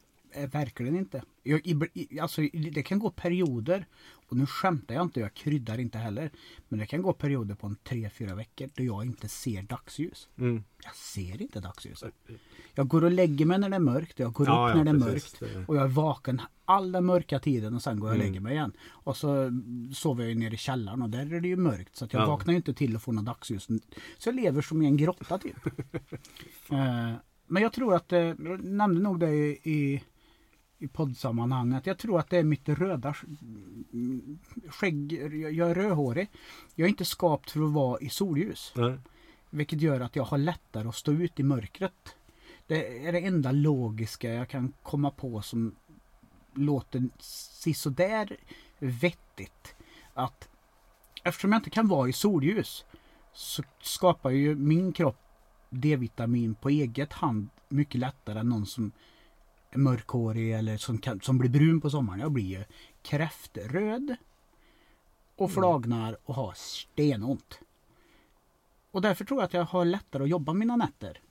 verkligen inte. Jag, i, alltså, det kan gå perioder, och nu skämtar jag inte, jag kryddar inte heller. Men det kan gå perioder på en tre, fyra veckor då jag inte ser dagsljus. Mm. Jag ser inte dagsljus. Jag går och lägger mig när det är mörkt, jag går upp när det är precis. mörkt. Det- Och jag är vaken all den mörka tiden och sen går jag och Mm. lägger mig igen. Och så sover jag ju nere i källaren och där är det ju mörkt. Så jag Ja. vaknar ju inte till och får något dagsljus. Så jag lever som i en grotta typ. [LAUGHS] Eh, Men jag tror att, eh, jag nämnde nog det i, i, i poddsammanhang, att jag tror att det är mitt röda sk- skägg. Jag jag är rödhårig. Jag är inte skapt för att vara i solljus. Nej. Vilket gör att jag har lättare att stå ut i mörkret. Det är det enda logiska jag kan komma på som låter sisådär vettigt. Att eftersom jag inte kan vara i solljus så skapar ju min kropp D-vitamin på eget hand mycket lättare än någon som är mörkhårig eller som, kan, som blir brun på sommaren. Jag blir ju kräftröd och flagnar och har stenont. Och därför tror jag att jag har lättare att jobba mina nätter.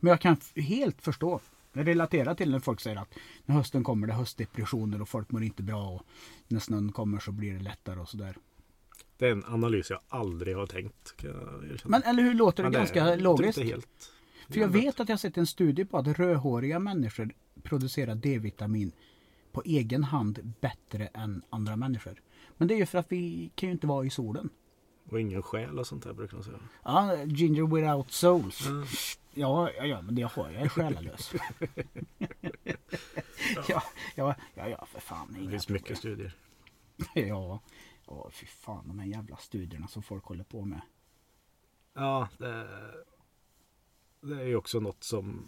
Men jag kan helt förstå, jag relaterar till när folk säger att när hösten kommer det höstdepressioner och folk mår inte bra och när snön kommer så blir det lättare och sådär. Det är en analys jag aldrig har tänkt. Men eller hur låter det Men ganska logiskt? Helt. För jag vet att jag har sett en studie på att rödhåriga människor producerar D-vitamin på egen hand bättre än andra människor. Men det är ju för att vi kan ju inte vara i solen. Och ingen själ och sånt där brukar man säga. Ja, ginger without souls. Mm. Ja, ja, ja, men det har jag. Jag är själalös. [LAUGHS] ja, ja, ja, ja, för fan. Det finns mycket studier. [LAUGHS] Ja, ja, fy fan de här jävla studierna som folk håller på med. Ja, det, det är ju också något som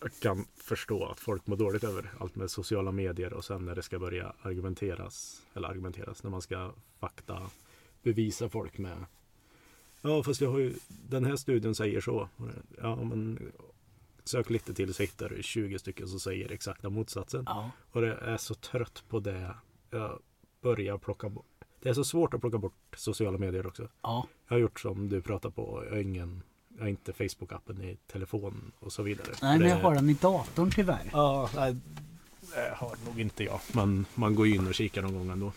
jag kan förstå att folk mår dåligt över. Allt med sociala medier och sen när det ska börja argumenteras. Eller argumenteras, när man ska fakta bevisa folk med. Ja, fast jag har ju, den här studien säger så. Ja, men sök lite till så hittar du 20 stycken som säger exakta motsatsen. Ja, Och det är så trött på det. Jag börjar plocka bort. Det är så svårt att plocka bort sociala medier också. ja, Jag har gjort som du pratar på. Jag har, ingen, jag har inte Facebook-appen i telefon och så vidare. nej, men jag har den i datorn tyvärr. Ja, nej, det har nog inte jag. Men man går ju in och kikar någon gång ändå.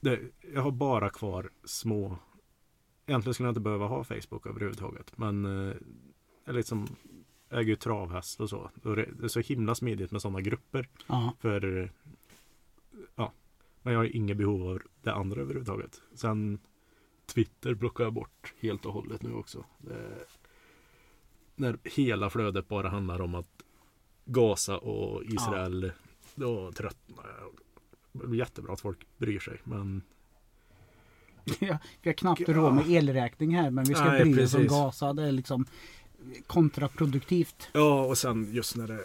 Det, jag har bara kvar små. Egentligen skulle jag inte behöva ha Facebook överhuvudtaget. Men eh, jag liksom äger ju travhäst och så. Och det är så himla smidigt med sådana grupper. Ja, För ja, men jag har inget behov av det andra överhuvudtaget. Sen Twitter plockar jag bort helt och hållet nu också. Det, när hela flödet bara handlar om att Gaza och Israel. Då tröttnar jag. Jättebra att folk bryr sig. Men [LAUGHS] vi har knappt råd med elräkning här men vi ska Nej, bry oss om. Gaza. Det är liksom kontraproduktivt. ja, och sen just när det,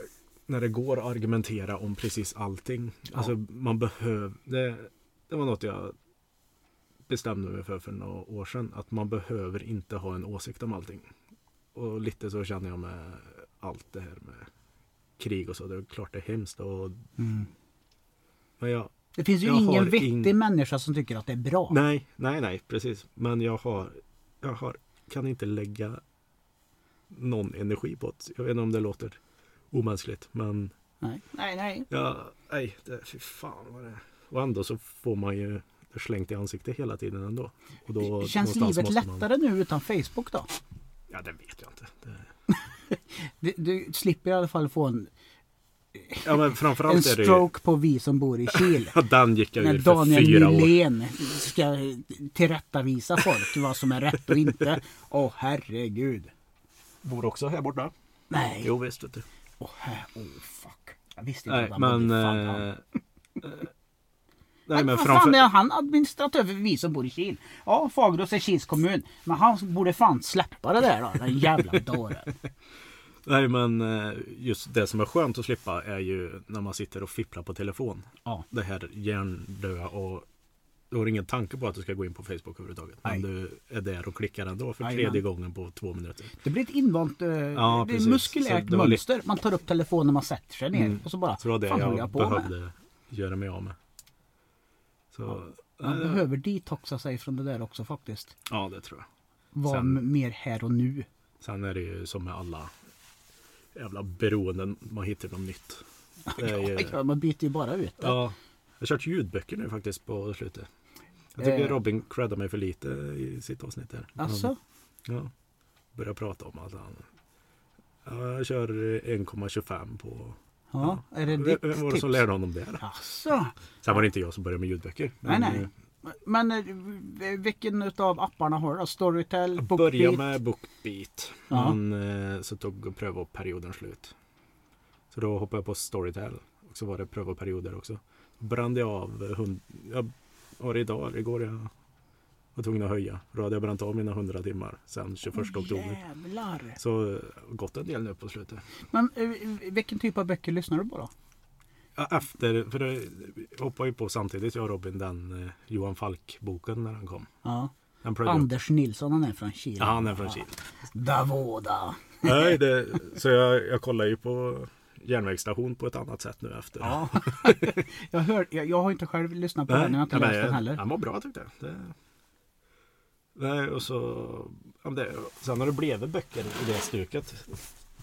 när det går att argumentera om precis allting. Ja. Alltså man behöver. Det, det var något jag bestämde mig för för några år sedan. Att man behöver inte ha en åsikt om allting. Och lite så känner jag med allt det här med krig och så. Det är klart det är hemskt. Och, Mm. men jag, Det finns ju Jag ingen vettig ing- människa som tycker att det är bra. nej, nej, nej, precis. Men jag har, jag har, kan inte lägga någon energi på det. Jag vet inte om det låter omänskligt. Men Nej, nej, nej. ja, nej, det, fy fan vad det är. Och ändå så får man ju det slängt i ansiktet hela tiden ändå. Och då, Känns livet måste man- lättare nu utan Facebook då? Ja, det vet jag inte. Det... [LAUGHS] Du, du slipper i alla fall få en, Ja, men en framförallt är det ju... stroke på vi som bor i Kil. [LAUGHS] Den gick jag När Daniel fyra år. Nylén ska tillrättavisa folk vad som är rätt och inte. Åh herregud. Bor också här borta. Nej. Jo, visst vet du. Åh, här, oh fuck. Jag visste inte Nej, att han men... bodde Eh, eh, Nej, men vad framför- fan är han administratör för vi som bor i Kil? Ja, Fagerås är Kils kommun. Men han borde fan släppa det där då, den jävla dåren. [LAUGHS] Nej men eh, just det som är skönt att slippa är ju när man sitter och fipplar på telefon. Ja. Det här hjärndöda och du har ingen tanke på att du ska gå in på Facebook överhuvudtaget. Men Nej. du är där och klickar ändå för tredje gången på två minuter. Det blir ett invant eh, Ja, det är precis. muskulärt det mönster. Man tar upp telefonen man sätter sig ner Mm. och så bara, Så det var det fan jag, jag på med? behövde göra mig av med. Så, Man eh, behöver detoxa sig från det där också faktiskt. Ja det tror jag. Vara mer här och nu. Sen är det ju som med alla jävla beroenden. Man hittar något nytt. Ju, Ja, man byter ju bara ut det. Ja, jag har kört ljudböcker nu faktiskt på slutet. Jag tycker Eh. Robin creddar mig för lite i sitt avsnitt här. Alltså? Ja. Börjar prata om att han... Ja, jag kör 1,25 på... Ja, är det ditt vem var det tips? som lärde honom det? Alltså. Sen var det inte jag som började med ljudböcker. Nej, nej. Men eh, vilken utav apparna har du då? Storytel, Bookbeat? började med Bookbeat. Ja. Men eh, så tog prövoperioden slut. Så då hoppade jag på Storytel. Och så var det prövoperioder också. Brände jag av hund... Jag var det idag eller igår jag var tvungen att höja. Då hade jag bränt av mina 100 timmar sen 21 Åh, oktober. Jävlar. Så eh, gått en del nu på slutet. Men vilken typ av böcker lyssnar du på då? Ja, efter, för det hoppade ju på samtidigt jag och Robin den eh, Johan Falk-boken när den kom. Ja. Den upp. Anders Nilsson, han är från Kil. Ja, han är från Kil. Davoda. Nej, det, [LAUGHS] så jag, jag kollar ju på järnvägsstation på ett annat sätt nu efter. Ja. [LAUGHS] jag, hör, jag, jag har inte själv lyssnat på den, jag har inte läst den heller. Han var bra tyckte jag. Det, nej, och så... Ja, men det, sen har det blivit böcker i det stuket.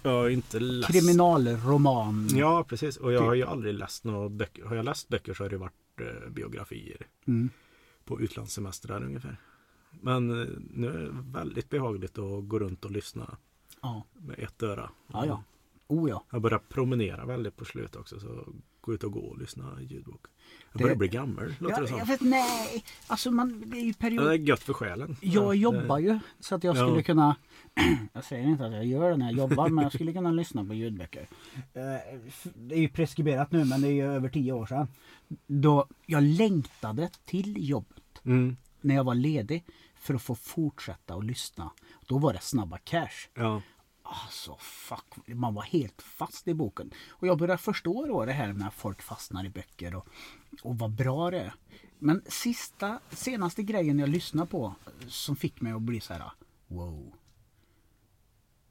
Jag har inte läst... Kriminalroman. Ja, precis. Och jag har ju aldrig läst några böcker. Har jag läst böcker så har det varit eh, biografier Mm. på utlandssemestrar ungefär. Men eh, nu är det väldigt behagligt att gå runt och lyssna Ja. med ett öra. ja, ja. Oh ja. Jag börjar promenera väldigt på slut också. Så gå ut och gå och lyssna ljudbok. Jag Det- börjar bli gammal, låter det Jag, som. jag vet, nej. Alltså man, det är ju period. Ja, det är gött för själen. Jag Ja, jobbar ju så att jag skulle Ja. kunna [CLEARS THROAT] Jag säger inte att jag gör det när jag jobbar men jag skulle kunna lyssna på ljudböcker. Eh, Det är ju preskriberat nu men det är ju över tio år sedan. Då jag längtade till jobbet Mm, när jag var ledig för att få fortsätta att lyssna. Då var det Snabba Cash. ja. Alltså fuck, man var helt fast i boken. Och jag börjar förstå då det här med att folk fastnar i böcker och, och vad bra det är. Men sista, senaste grejen jag lyssnade på som fick mig att bli så här wow.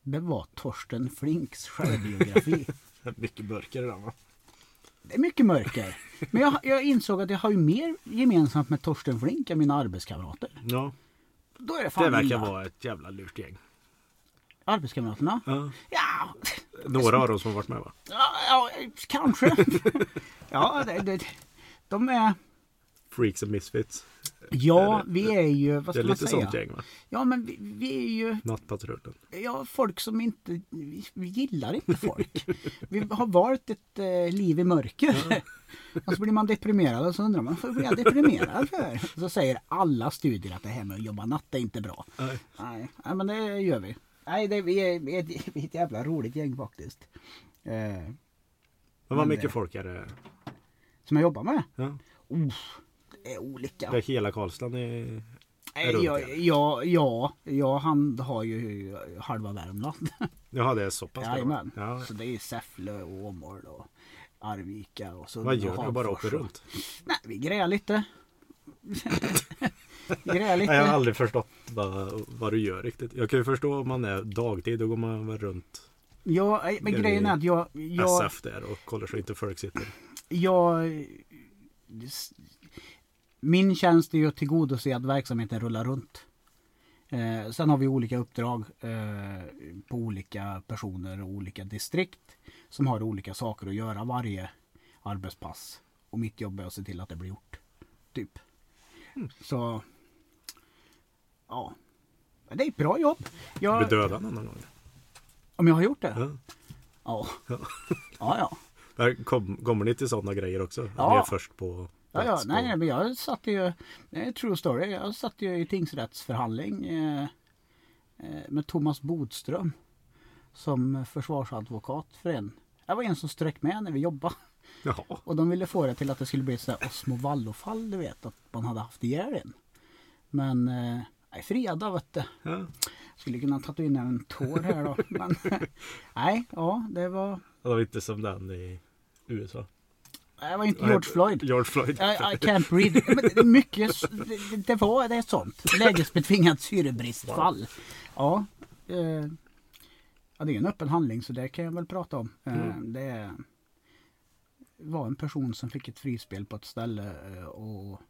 Det var Torsten Flinks självbiografi. [LAUGHS] Mycket burkar i den va? Det är mycket mörker. Men jag, jag insåg att jag har ju mer gemensamt med Torsten Flink än mina arbetskamrater. Ja. Då är det fan Det verkar illa. vara ett jävla lurt gäng. Arbetskamraterna? Ja. Ja, Några av dem som har varit med va? ja, ja kanske. [LAUGHS] ja, det, det, de är... Freaks and Misfits. Ja, Är det- vi är ju, vad Det ska är man lite säga? sånt gäng va? Ja, men vi, vi är ju Nattpatrullen. ja, folk som inte, vi, vi gillar inte folk. Vi har valt ett eh, liv i mörker. Och så blir man deprimerad och så undrar man, varför blir jag deprimerad för? Så säger alla studier att det här med att jobba natt är inte bra. Nej. Nej, nej men det gör vi. Nej, det, vi, är, vi, är, vi är ett jävla roligt gäng faktiskt. Eh, Men Men vad det- mycket folk är det? som jag jobbar med. Ja. Oh, det är olika. Det är hela Karlstad i... Nej, runt ja, det. ja, ja, ja, han har ju halva Värmland. [LAUGHS] Jaha, det är så pass. Jajamän. Ja. Så det är Säffle och Åmål och Arvika och så Vad gör du? Bara åker runt? Nej, vi grejar lite. [LAUGHS] Nej, jag har aldrig förstått vad, vad du gör riktigt. Jag kan ju förstå om man är dagtid, då går man väl runt Ja, men är grejen är att jag, jag, SF där och kollar så inte folk sitter. jag min tjänst är ju att tillgodose att verksamheten rullar runt. Eh, sen har vi olika uppdrag eh, på olika personer och olika distrikt som har olika saker att göra varje arbetspass. Och mitt jobb är att se till att det blir gjort. Typ. Så ja, det är ett bra jobb. Du Jag, blir dödad någon gång. om jag har gjort det? Ja. Ja. Ja. Ja, ja. [LAUGHS] Där kom, kommer ni till sådana grejer också? Ja. Ni är först på Ja, ja, nej, nej, men jag satt ju, det är true story, jag satt ju i tingsrättsförhandling eh, eh, med Thomas Bodström som försvarsadvokat för en. Jag var en som strök med när vi jobbade. Jaha. Och de ville få det till att det skulle bli ett Osmo Vallo-fall, du vet. Att man hade haft ihjäl en. Men, eh, nej, fredag vet du. Ja. Skulle kunna tatuera en tår här då. Men, [LAUGHS] nej, ja, det var, Det var inte som den i USA. Det var inte George Floyd. George Floyd. I, I can't breathe. Men mycket, det, det var det är ett sånt. Lägesbetingat syrebristfall. Ja, eh, ja, det är en öppen handling så det kan jag väl prata om. Eh, Mm. Det var en person som fick ett frispel på ett ställe eh, och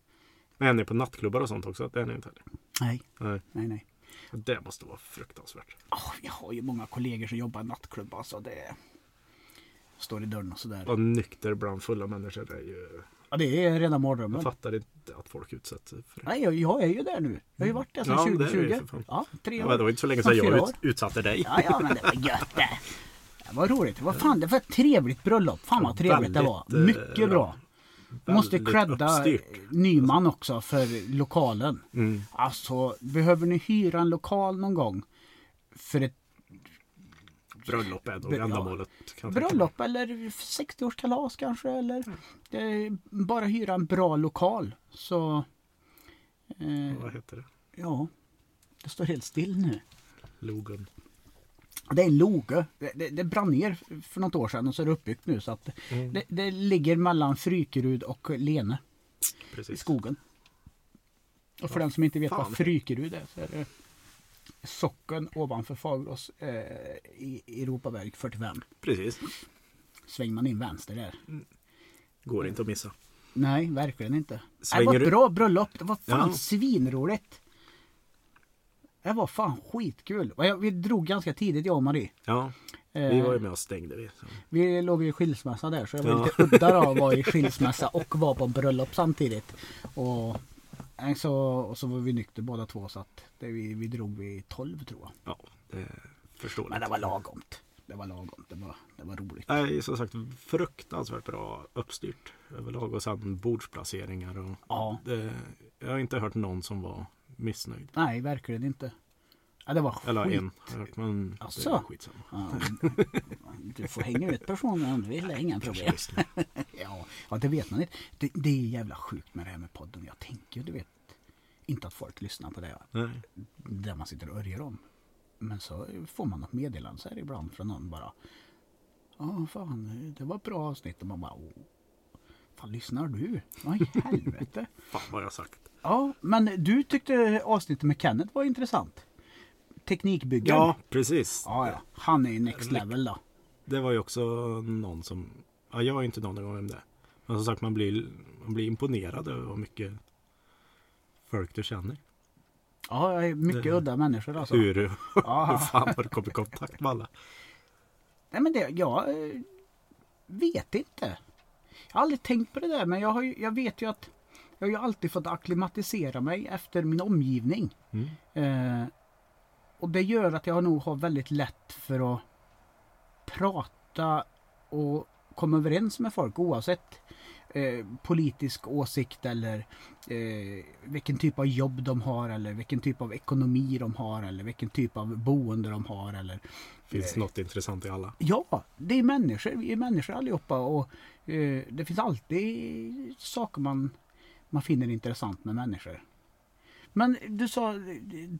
Men är ni på nattklubbar och sånt också? Det är ni inte heller? nej, Nej. nej, nej. Det måste vara fruktansvärt. Oh, jag har ju många kollegor som jobbar i nattklubb alltså det står i dörren och sådär. Och nykter bland fulla människor är ju... Ja, det är rena Jag mardrömmen. fattar inte att folk utsätts för det. Nej, jag, jag är ju där nu. Jag har ju varit där sedan Ja, det är du 2020. för fan. Ja, tre Ja, år. men det var inte så länge sedan jag ut, utsatte dig. Ja, ja, men det var gött det. Det var roligt. Var fan, det var ett trevligt bröllop. Fan vad trevligt det var. Väldigt, eh, Mycket bra. Måste Väldigt credda. Nyman också för lokalen. Mm. Alltså, behöver ni hyra en lokal någon gång för ett Bröllop är nog Ja. ändamålet. Bröllop eller 60-årskalas kanske eller eh, bara hyra en bra lokal så eh, Vad heter det? ja, det står helt still nu. Logen. Det är en loge. Det, det, det brann ner för något år sedan och så är det uppbyggt nu så att Mm. det, det ligger mellan Frykerud och Lene i Precis. skogen. Och för den som inte vet fan. vad Frykerud är så är det socken ovanför Fagerås eh, i Europaväg 45. Precis. Svänger man in vänster där. Går inte att missa. Nej, verkligen inte. det Svänger var ett du- bra bröllop. Det var fan Ja. svinroligt. Det var fan skitkul. Vi drog ganska tidigt jag och Marie. Ja, vi Eh, var ju med och stängde vi. Så. Vi låg i skilsmässa där så jag var Ja. lite udda då att vara i skilsmässa och vara på bröllop samtidigt. Och, eh, så, och så var vi nykter båda två så att det, vi, vi drog vid 12 tror jag. Ja, det förstår Men det var lagomt. Det var lagomt. Det var, det var roligt. Nej, som sagt fruktansvärt bra uppstyrt överlag och sen bordsplaceringar och Ja, det, jag har inte hört någon som var missnöjd. nej verkligen inte. Ja, det var Eller skit. en jag hört, men det Asså? är skitsamma. Ja, du får hänga ut personen om du vill, det är inga problem. [LAUGHS] Ja, ja, det vet man inte. Det, det är jävla sjukt med det här med podden. Jag tänker, du vet, inte att folk lyssnar på det Nej. där man sitter och örjer om. Men så får man något meddelande så här ibland från någon bara. Ja, fan, det var ett bra avsnitt. Och man bara, Åh, fan lyssnar du? Vad i helvete? [LAUGHS] Fan vad jag sagt. Ja, men du tyckte avsnittet med Kenneth var intressant. Teknikbyggaren. Ja, precis. ja, ja. Han är ju next level då. Det var ju också någon som, ja jag ju inte någon gång vem det är. Men som sagt man blir, man blir imponerad över hur mycket folk du känner. Ja, är mycket Det- udda människor alltså. Hur, [LAUGHS] hur fan har du kommit i kontakt med alla? Nej men det, jag eh, vet inte. Jag har aldrig tänkt på det där men jag, har ju, jag vet ju att jag har ju alltid fått akklimatisera mig efter min omgivning. Mm. Eh, och det gör att jag nog har väldigt lätt för att prata och komma överens med folk oavsett eh, politisk åsikt eller eh, vilken typ av jobb de har eller vilken typ av ekonomi de har eller vilken typ av boende de har eller Finns något intressant i alla? Ja, det är människor. Vi är människor allihopa och eh, det finns alltid saker man, man finner intressant med människor. Men du sa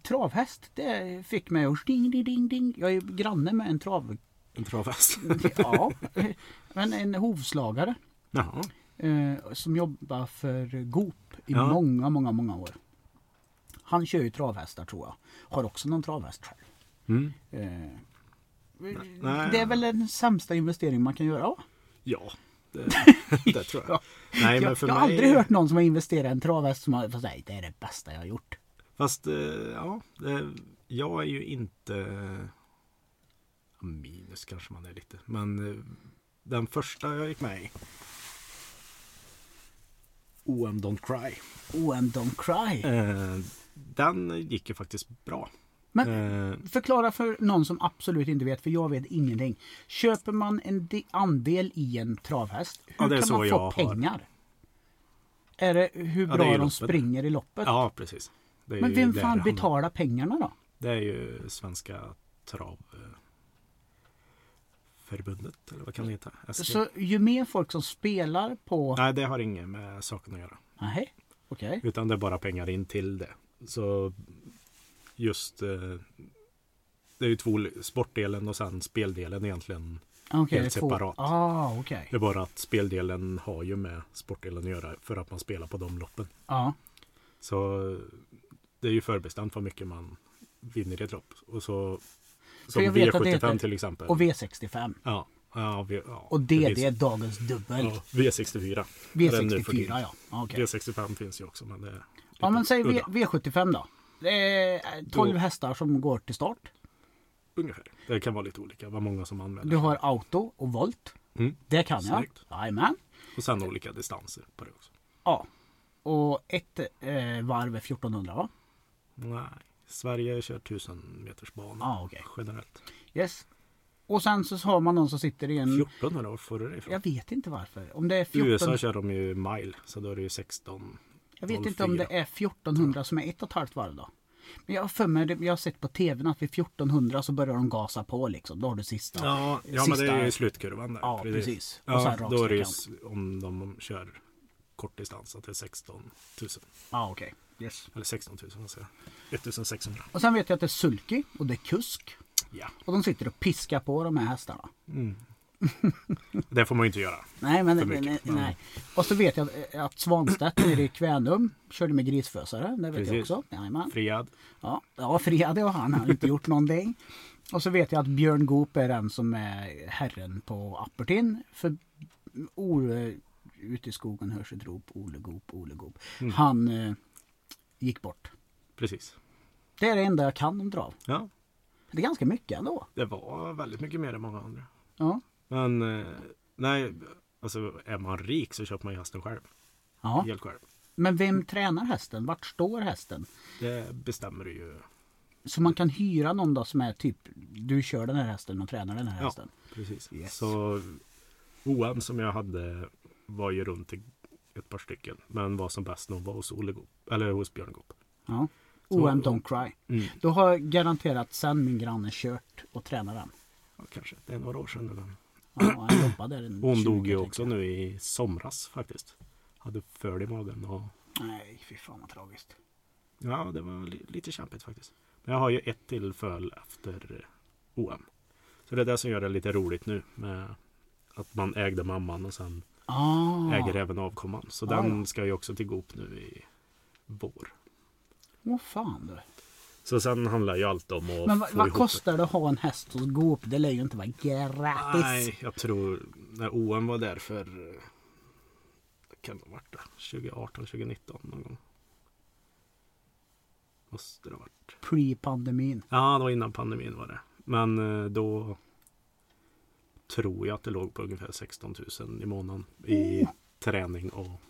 travhäst, det fick mig att ding, ding, ding, ding. Jag är granne med en trav... En travhäst? [LAUGHS] Ja, men en hovslagare Jaha. eh, som jobbar för Goop i Ja. många, många, många år. Han kör ju travhästar tror jag. Har också någon travhäst själv. Mm. Eh, det är väl den sämsta investering man kan göra? Ja, det, [LAUGHS] det tror jag. Ja. Nej, men för jag har mig... aldrig hört någon som har investerat i en travhäst som har säga det är det bästa jag har gjort. Fast eh, ja, det, jag är ju inte minus kanske man är lite. Men eh, den första jag gick med i OM Don't Cry. And don't cry. Eh, den gick ju faktiskt bra. Men Eh, förklara för någon som absolut inte vet, för jag vet ingenting. Köper man en de- andel i en travhäst, hur Ja, det kan man få har. pengar? Är det hur Ja, det bra är ju de springer i loppet? ja, precis. Det Men vem fan det betalar pengarna då? Det är ju Svenska Trav eh, Förbundet eller vad kan det heta? SG? Så ju mer folk som spelar på... Nej, det har inget med saken att göra. Nej, okej. Utan det är bara pengar in till det. Så just eh, det är ju två sportdelen och sen speldelen egentligen. Okej, Helt är två- separat. Ah, okej. Det är bara att speldelen har ju med sportdelen att göra för att man spelar på de loppen. Ja, Så det är ju förbestämt vad mycket man vinner i ett lopp. Och så För som jag vet att det V75 heter- till exempel. och V65. ja, ja, v, ja, Och det, finns- det är dagens dubbel. ja, V64. Den nu för V64 tiden. ja. Okej. V65 finns ju också men det är Ja men säg v, udda. V75 då. Det är 12 Då- hästar som går till start. Ungefär. Det kan vara lite olika vad många som anmäler. Du har auto och volt. Mm. Det kan jag. Snyggt. Jajamän. Och sen olika distanser på det också. Ja. Och ett eh, varv är 1400 va? Nej, Sverige kör 1000 meters bana Ja okej. generellt. Yes. Och sen så har man någon som sitter i en... 1400 år får du det ifrån. Jag vet inte varför. Om det är 14... USA kör de ju mile så då är det ju 16. Jag vet inte om det är 1400 som är ett och ett halvt varv då. Men jag har för mig, jag har sett på tvn att vid 1400 så börjar de gasa på liksom. Då har du sista. Ja, ja men Sista- det är ju slutkurvan där. Ja, precis. Och Ja, då är det ju om de kör kortdistans att det är 16 000. Ja okej. Yes. Eller 16 000 vad säger jag. 1600. Och sen vet jag att det är sulky och det är kusk. Ja. Och de sitter och piskar på de här hästarna. Det får man ju inte göra. Nej, men nej, nej, nej. Och så vet jag att, att Svanstedt nere i Kvänum körde med grisfösare. Det vet jag Precis. också. Jajamän. Friad. Ja, ja Fria det har han. Har inte gjort någonting. Och så vet jag att Björn Goop är den som är herren på Appertin. För Ole, ute i skogen hörs ett rop. Ole Goop, Ole Goop. Mm. Han eh, gick bort. Precis. Det är det enda jag kan om trav. Ja, Det är ganska mycket ändå. det var väldigt mycket mer än många andra. Ja. Men eh, nej, alltså är man rik så köper man ju hästen själv. ja. Helt själv. Men vem tränar hästen? Vart står hästen? Det bestämmer du ju. Så man kan hyra någon då som är typ du kör den här hästen och tränar den här Ja. hästen. Precis. Yes. Så OM som jag hade var ju runt ett par stycken. Men var som bäst nog var hos Olle eller hos Björn Goop. Ja. OM Don't Cry. Mm. Då har jag garanterat sen min granne kört och tränat den. Ja, kanske. Det är några år sedan nu. Ja, han jobbade där hon 20, dog ju också nu i somras faktiskt. Hade föl i magen och Nej, fy fan vad tragiskt. ja, det var li- lite kämpigt faktiskt. Men jag har ju ett till föl efter eh, OM. Så det är det som gör det lite roligt nu med att man ägde mamman och sen Ah. äger även avkomman. Så Ja, den ja. ska ju också till Goop nu i vår. Åh fan du. Så sen handlar ju allt om att Men vad, vad kostar det att ha en häst hos Goop? Det lär ju inte vara gratis. Nej, jag tror när OM var där för eh, kan det ha varit det? 2018, 2019 någon gång. Måste det ha varit. Pre-pandemin. Ja, det var innan pandemin var det. Men eh, då tror jag att det låg på ungefär 16 000 i månaden i Oh. träning och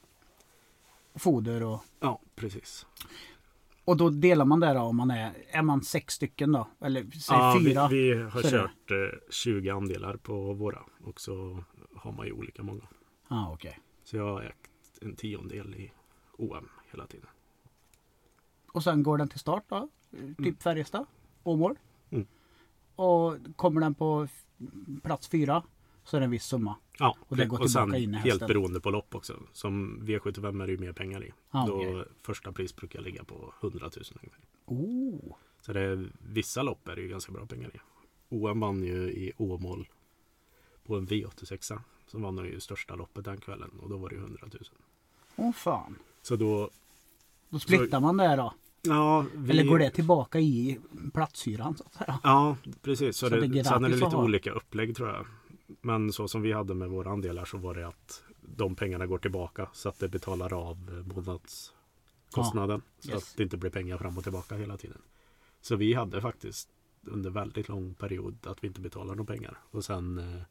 Foder och... ja, precis. Och då delar man det då om man är... Är man sex stycken då? Eller säg Ja, fyra? vi, vi har kört eh, 20 andelar på våra och så har man ju olika många. Ja, ah, okej. Så jag har ägt en tiondel i OM hela tiden. Och sen går den till start då? Typ Färjestad? Åmål? Mm. Och kommer den på plats fyra så är det en viss summa. Ja, Och det går och sen in helt hästen. beroende på lopp också. Som V75 är det ju mer pengar i. Då okej. första pris brukar ligga på 100 000 ungefär. Oh. Så det är, vissa lopp är det ju ganska bra pengar i. OM vann ju i Åmål på en V86 som vann ju största loppet den kvällen och då var det ju 100 000. Åh fan. Så då, Då splittar man det då? ja, vi, Eller går det tillbaka i platshyran så att säga? Ja, precis. Så Så det, det sen är det lite olika upplägg tror jag. Men så som vi hade med våra andelar så var det att de pengarna går tillbaka så att det betalar av eh, månadskostnaden. Så Yes. att det inte blir pengar fram och tillbaka hela tiden. Så vi hade faktiskt under väldigt lång period att vi inte betalar några pengar. Och sen eh,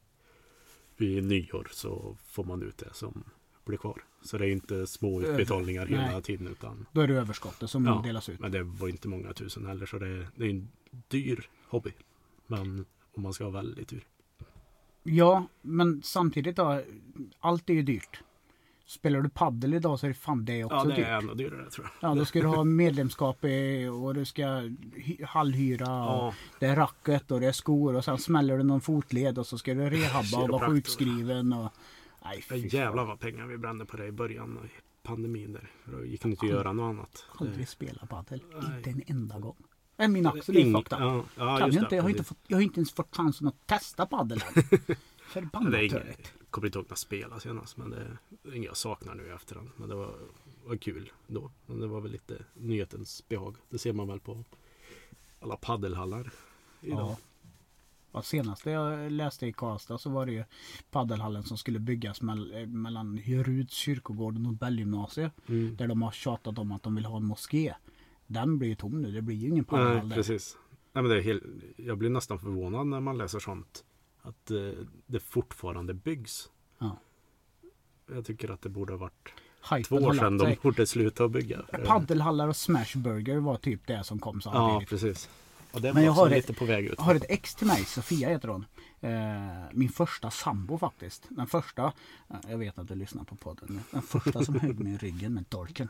vid nyår så får man ut det som blir kvar. Så det är inte små Över- utbetalningar hela nej. tiden utan Då är det överskottet som Ja, delas ut. men det var inte många tusen heller så det, det är en dyr hobby. Men om man ska ha väldigt tur. Ja, men samtidigt då. Allt är ju dyrt. Spelar du paddel idag så är det fan det också Ja, det dyrt. är ännu dyrare tror jag. Ja, då ska du ha medlemskap i, och du ska hy- hallhyra och Ja. det är racket och det är skor och sen smäller du någon fotled och så ska du rehabba [LAUGHS] och vara sjukskriven och... Nej, fy jävlar vad pengar vi brände på det i början av pandemin där. För Då gick det inte att göra något annat. Aldrig spela padel. Inte en enda gång. Nej, min axel är fucked ja, ja, kan det, inte, jag, har inte fått, jag har inte ens fått chansen att testa padel. Det är [LAUGHS] Förbannat inget, törligt. jag kommer inte ihåg när jag spelade senast. Men det är inget jag saknar nu i efterhand. Men det var, var kul då. Men det var väl lite nyhetens behag. Det ser man väl på alla paddelhallar idag. Ja. Ja, senaste jag läste i Karlstad så var det ju paddelhallen som skulle byggas mell- eh, mellan Hjeruds kyrkogård och Nobelgymnasiet. Mm. Där de har tjatat om att de vill ha en moské. Den blir ju tom nu. Det blir ju ingen paddelhall Nej, precis. Nej, men det är helt, jag blir nästan förvånad när man läser sånt. Att eh, det fortfarande byggs. Ja. Jag tycker att det borde ha varit Hypen två år sedan de borde sluta att bygga. Paddelhallar och smashburger var typ det som kom Ja, samtidigt. precis. Och det Men var jag har lite på väg ut. Jag har ett ex till mig, Sofia heter hon. Eh, min första sambo faktiskt. Den första, eh, jag vet att du lyssnar på podden. Den första som högg mig i ryggen med dolken.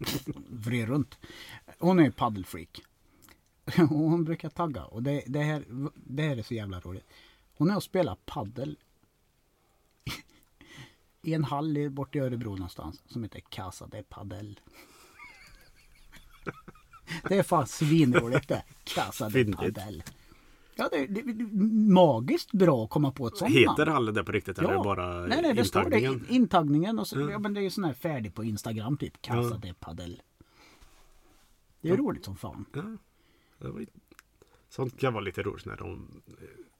[LAUGHS] Vred runt. Hon är paddelfreak. Och [LAUGHS] hon brukar tagga. Och det, det, här, det här är så jävla roligt. Hon är och spelar paddel i en hall i- bort i Örebro någonstans som heter Casa de Padel. Det är fan svinroligt det. Casa de. Padel. Ja, det, det, det magiskt bra att komma på ett sånt Heter namn. hallen det på riktigt eller är det bara nej, nej, det står det. intagningen? In- Intagningen. Och så, Ja. ja, men det är ju sån här färdig på Instagram typ. Casa Ja. de Padel. Det är roligt som fan. Ja, det var, sånt kan vara lite roligt när, de,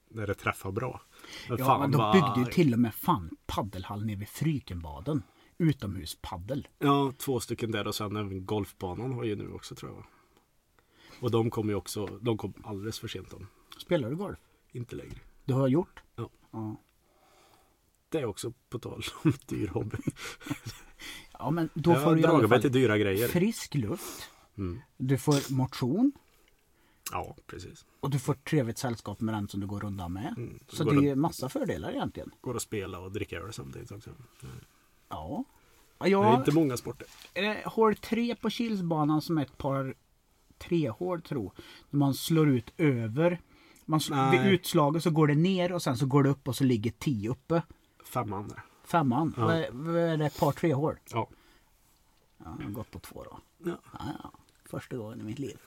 när det träffar bra. Men Ja, fan men de byggde ju till och med fan paddelhall nere vid Frykenbaden. Utomhuspaddel. Ja, två stycken där och sen även golfbanan har ju nu också tror jag. Och de kom ju också, de kom alldeles för sent om. Spelar du golf? Inte längre. Du har gjort? Ja. Ja, Det är också på tal om dyr hobby. ja men då jag får du i alla fall till dyra grejer. frisk luft. Mm. Du får motion. Ja, precis. Och du får trevligt sällskap med den som du går undan med. Mm. Så det att- är massa fördelar egentligen. Går att spela och dricka öl samtidigt också. Ja. Ja, Det är jag, inte många sporter. eh, hål 3 på Kilsbanan som är ett par tre hål tro. När man slår ut över. Man Nej. vid utslaget så går det ner och sen så går det upp och så ligger 10 uppe. Femman. Femman. Ja. Är- det? Ett par tre hål? Ja. Ja, jag har gått på två då. ja. Ja, ja. Första gången i mitt liv.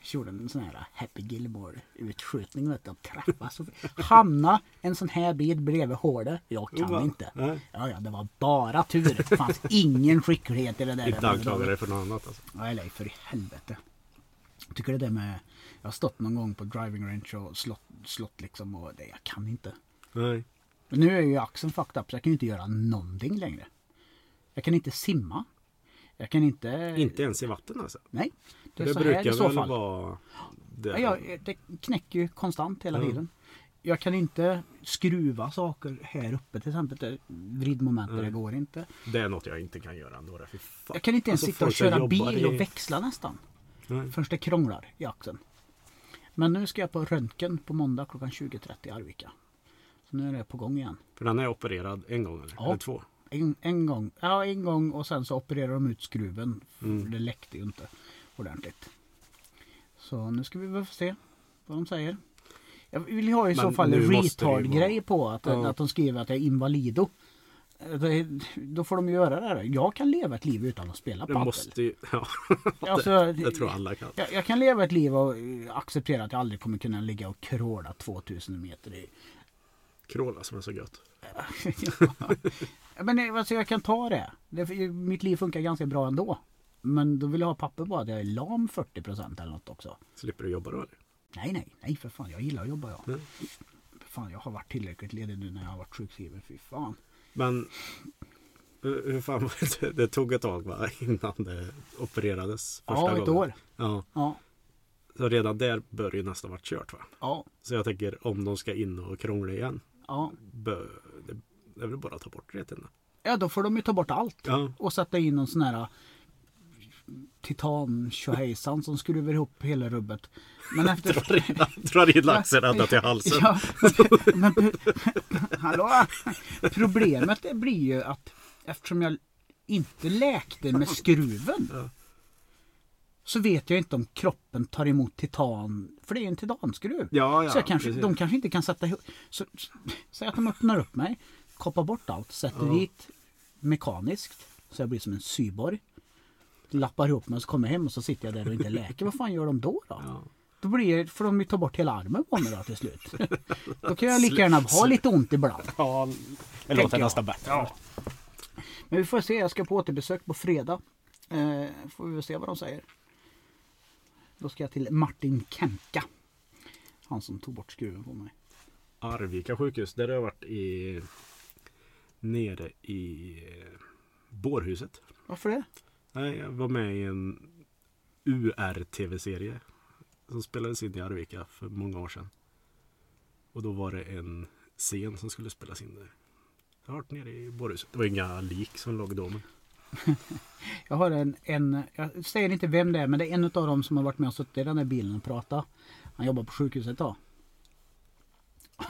Jag gjorde en sån här Happy Gilmore utskjutning vet du. Träffa så Hamna en sån här bit bredvid hålet. Jag kan Va? inte. Nej. Ja, ja, det var bara tur. Det fanns ingen skicklighet i det där. Inte anklaga dig för något annat alltså. Nej, nej, för i helvete. Jag tycker det där med... Jag har stått någon gång på driving range och slått, slått liksom och det, jag kan inte. Nej. Men nu är ju axeln fucked up så jag kan ju inte göra någonting längre. Jag kan inte simma. Jag kan inte... Inte ens i vatten alltså. Nej. Det Det, brukar väl fall. vara... Det. Ja, jag, det knäcker ju konstant hela Ja. tiden. Jag kan inte skruva saker här uppe till exempel. Det- Vridmomentet, det Nej. går inte. det är något jag inte kan göra ändå. Jag kan inte ens Alltså, sitta och köra bil och i- växla nästan. Nej. Förrän det krånglar i axeln. Men nu ska jag på röntgen på måndag klockan 20.30 i Arvika. Så nu är det på gång igen. För den är opererad en gång eller? Ja. eller två? En, en gång. Ja, en gång och sen så opererar de ut skruven. För Mm. det läckte ju inte ordentligt. Så nu ska vi väl få se vad de säger. Jag vill ha i så fall en retard-grej på att, Ja. att de skriver att jag är invalido. Det- Då får de göra det här. Jag kan leva ett liv utan att spela Det padel. måste ju... [LAUGHS] Ja, Alltså, det tror jag alla kan. jag, jag kan leva ett liv och eh, acceptera att jag aldrig kommer kunna ligga och kråla 2000 meter i... Kråla som är så gött. [LAUGHS] Ja, Men eh, alltså, jag kan ta det. det. Mitt liv funkar ganska bra ändå. Men då vill jag ha papper på att jag är lam 40% eller något också. Slipper du jobba då eller? Nej, nej, nej för fan. Jag gillar att jobba jag. För Fan, jag har varit tillräckligt ledig nu när jag har varit sjukskriven. Fy fan. Men hur fan var det? Det tog ett tag va? Innan det opererades första Ja, ett gången. år. Ja, Ja, så redan där bör ju nästan varit kört va? ja, Så jag tänker om de ska in och krångla igen. ja. Bör, det, det är väl bara att ta bort reten. Ja, då får de ju ta bort allt. Ja, Och sätta in någon sån här titan tjohejsan som skruvar ihop hela rubbet. Men [LAUGHS] efter... drar in, laxen ända till halsen. Ja, [LAUGHS] men, [LAUGHS] hallå? Problemet blir ju att eftersom jag inte läkte med skruven. Ja. Så vet jag inte om kroppen tar emot titan. För det är en titanskruv. Ja, ja, så kanske, de kanske inte kan sätta ihop. Så, så, säg att de öppnar upp mig. Koppar bort allt. Sätter Ja. dit mekaniskt. Så jag blir som en cyborg. Lappar ihop mig och så kommer jag hem och så sitter jag där och inte läker. Vad fan gör de då? då? Ja. Då blir, får de ju ta bort hela armen på mig då till slut. [LAUGHS] Då kan jag lika gärna ha lite ont ibland. Ja, det låter nästan bättre. Men vi får se, jag ska på återbesök på fredag. Eh, får vi väl se vad de säger. Då ska jag till Martin Kemka. Han som tog bort skruven på mig. Arvika sjukhus, där har jag varit i nere i eh, bårhuset. Varför det? Nej, jag var med i en UR-tv-serie som spelades in i Arvika för många år sedan. Och då var det en scen som skulle spelas in där. Jag har varit nere i bårhuset. Det var inga lik som låg då. Men... [LAUGHS] Jag har en, en, jag säger inte vem det är, men det är en av dem som har varit med och suttit i den där bilen och pratat. Han jobbar på sjukhuset då.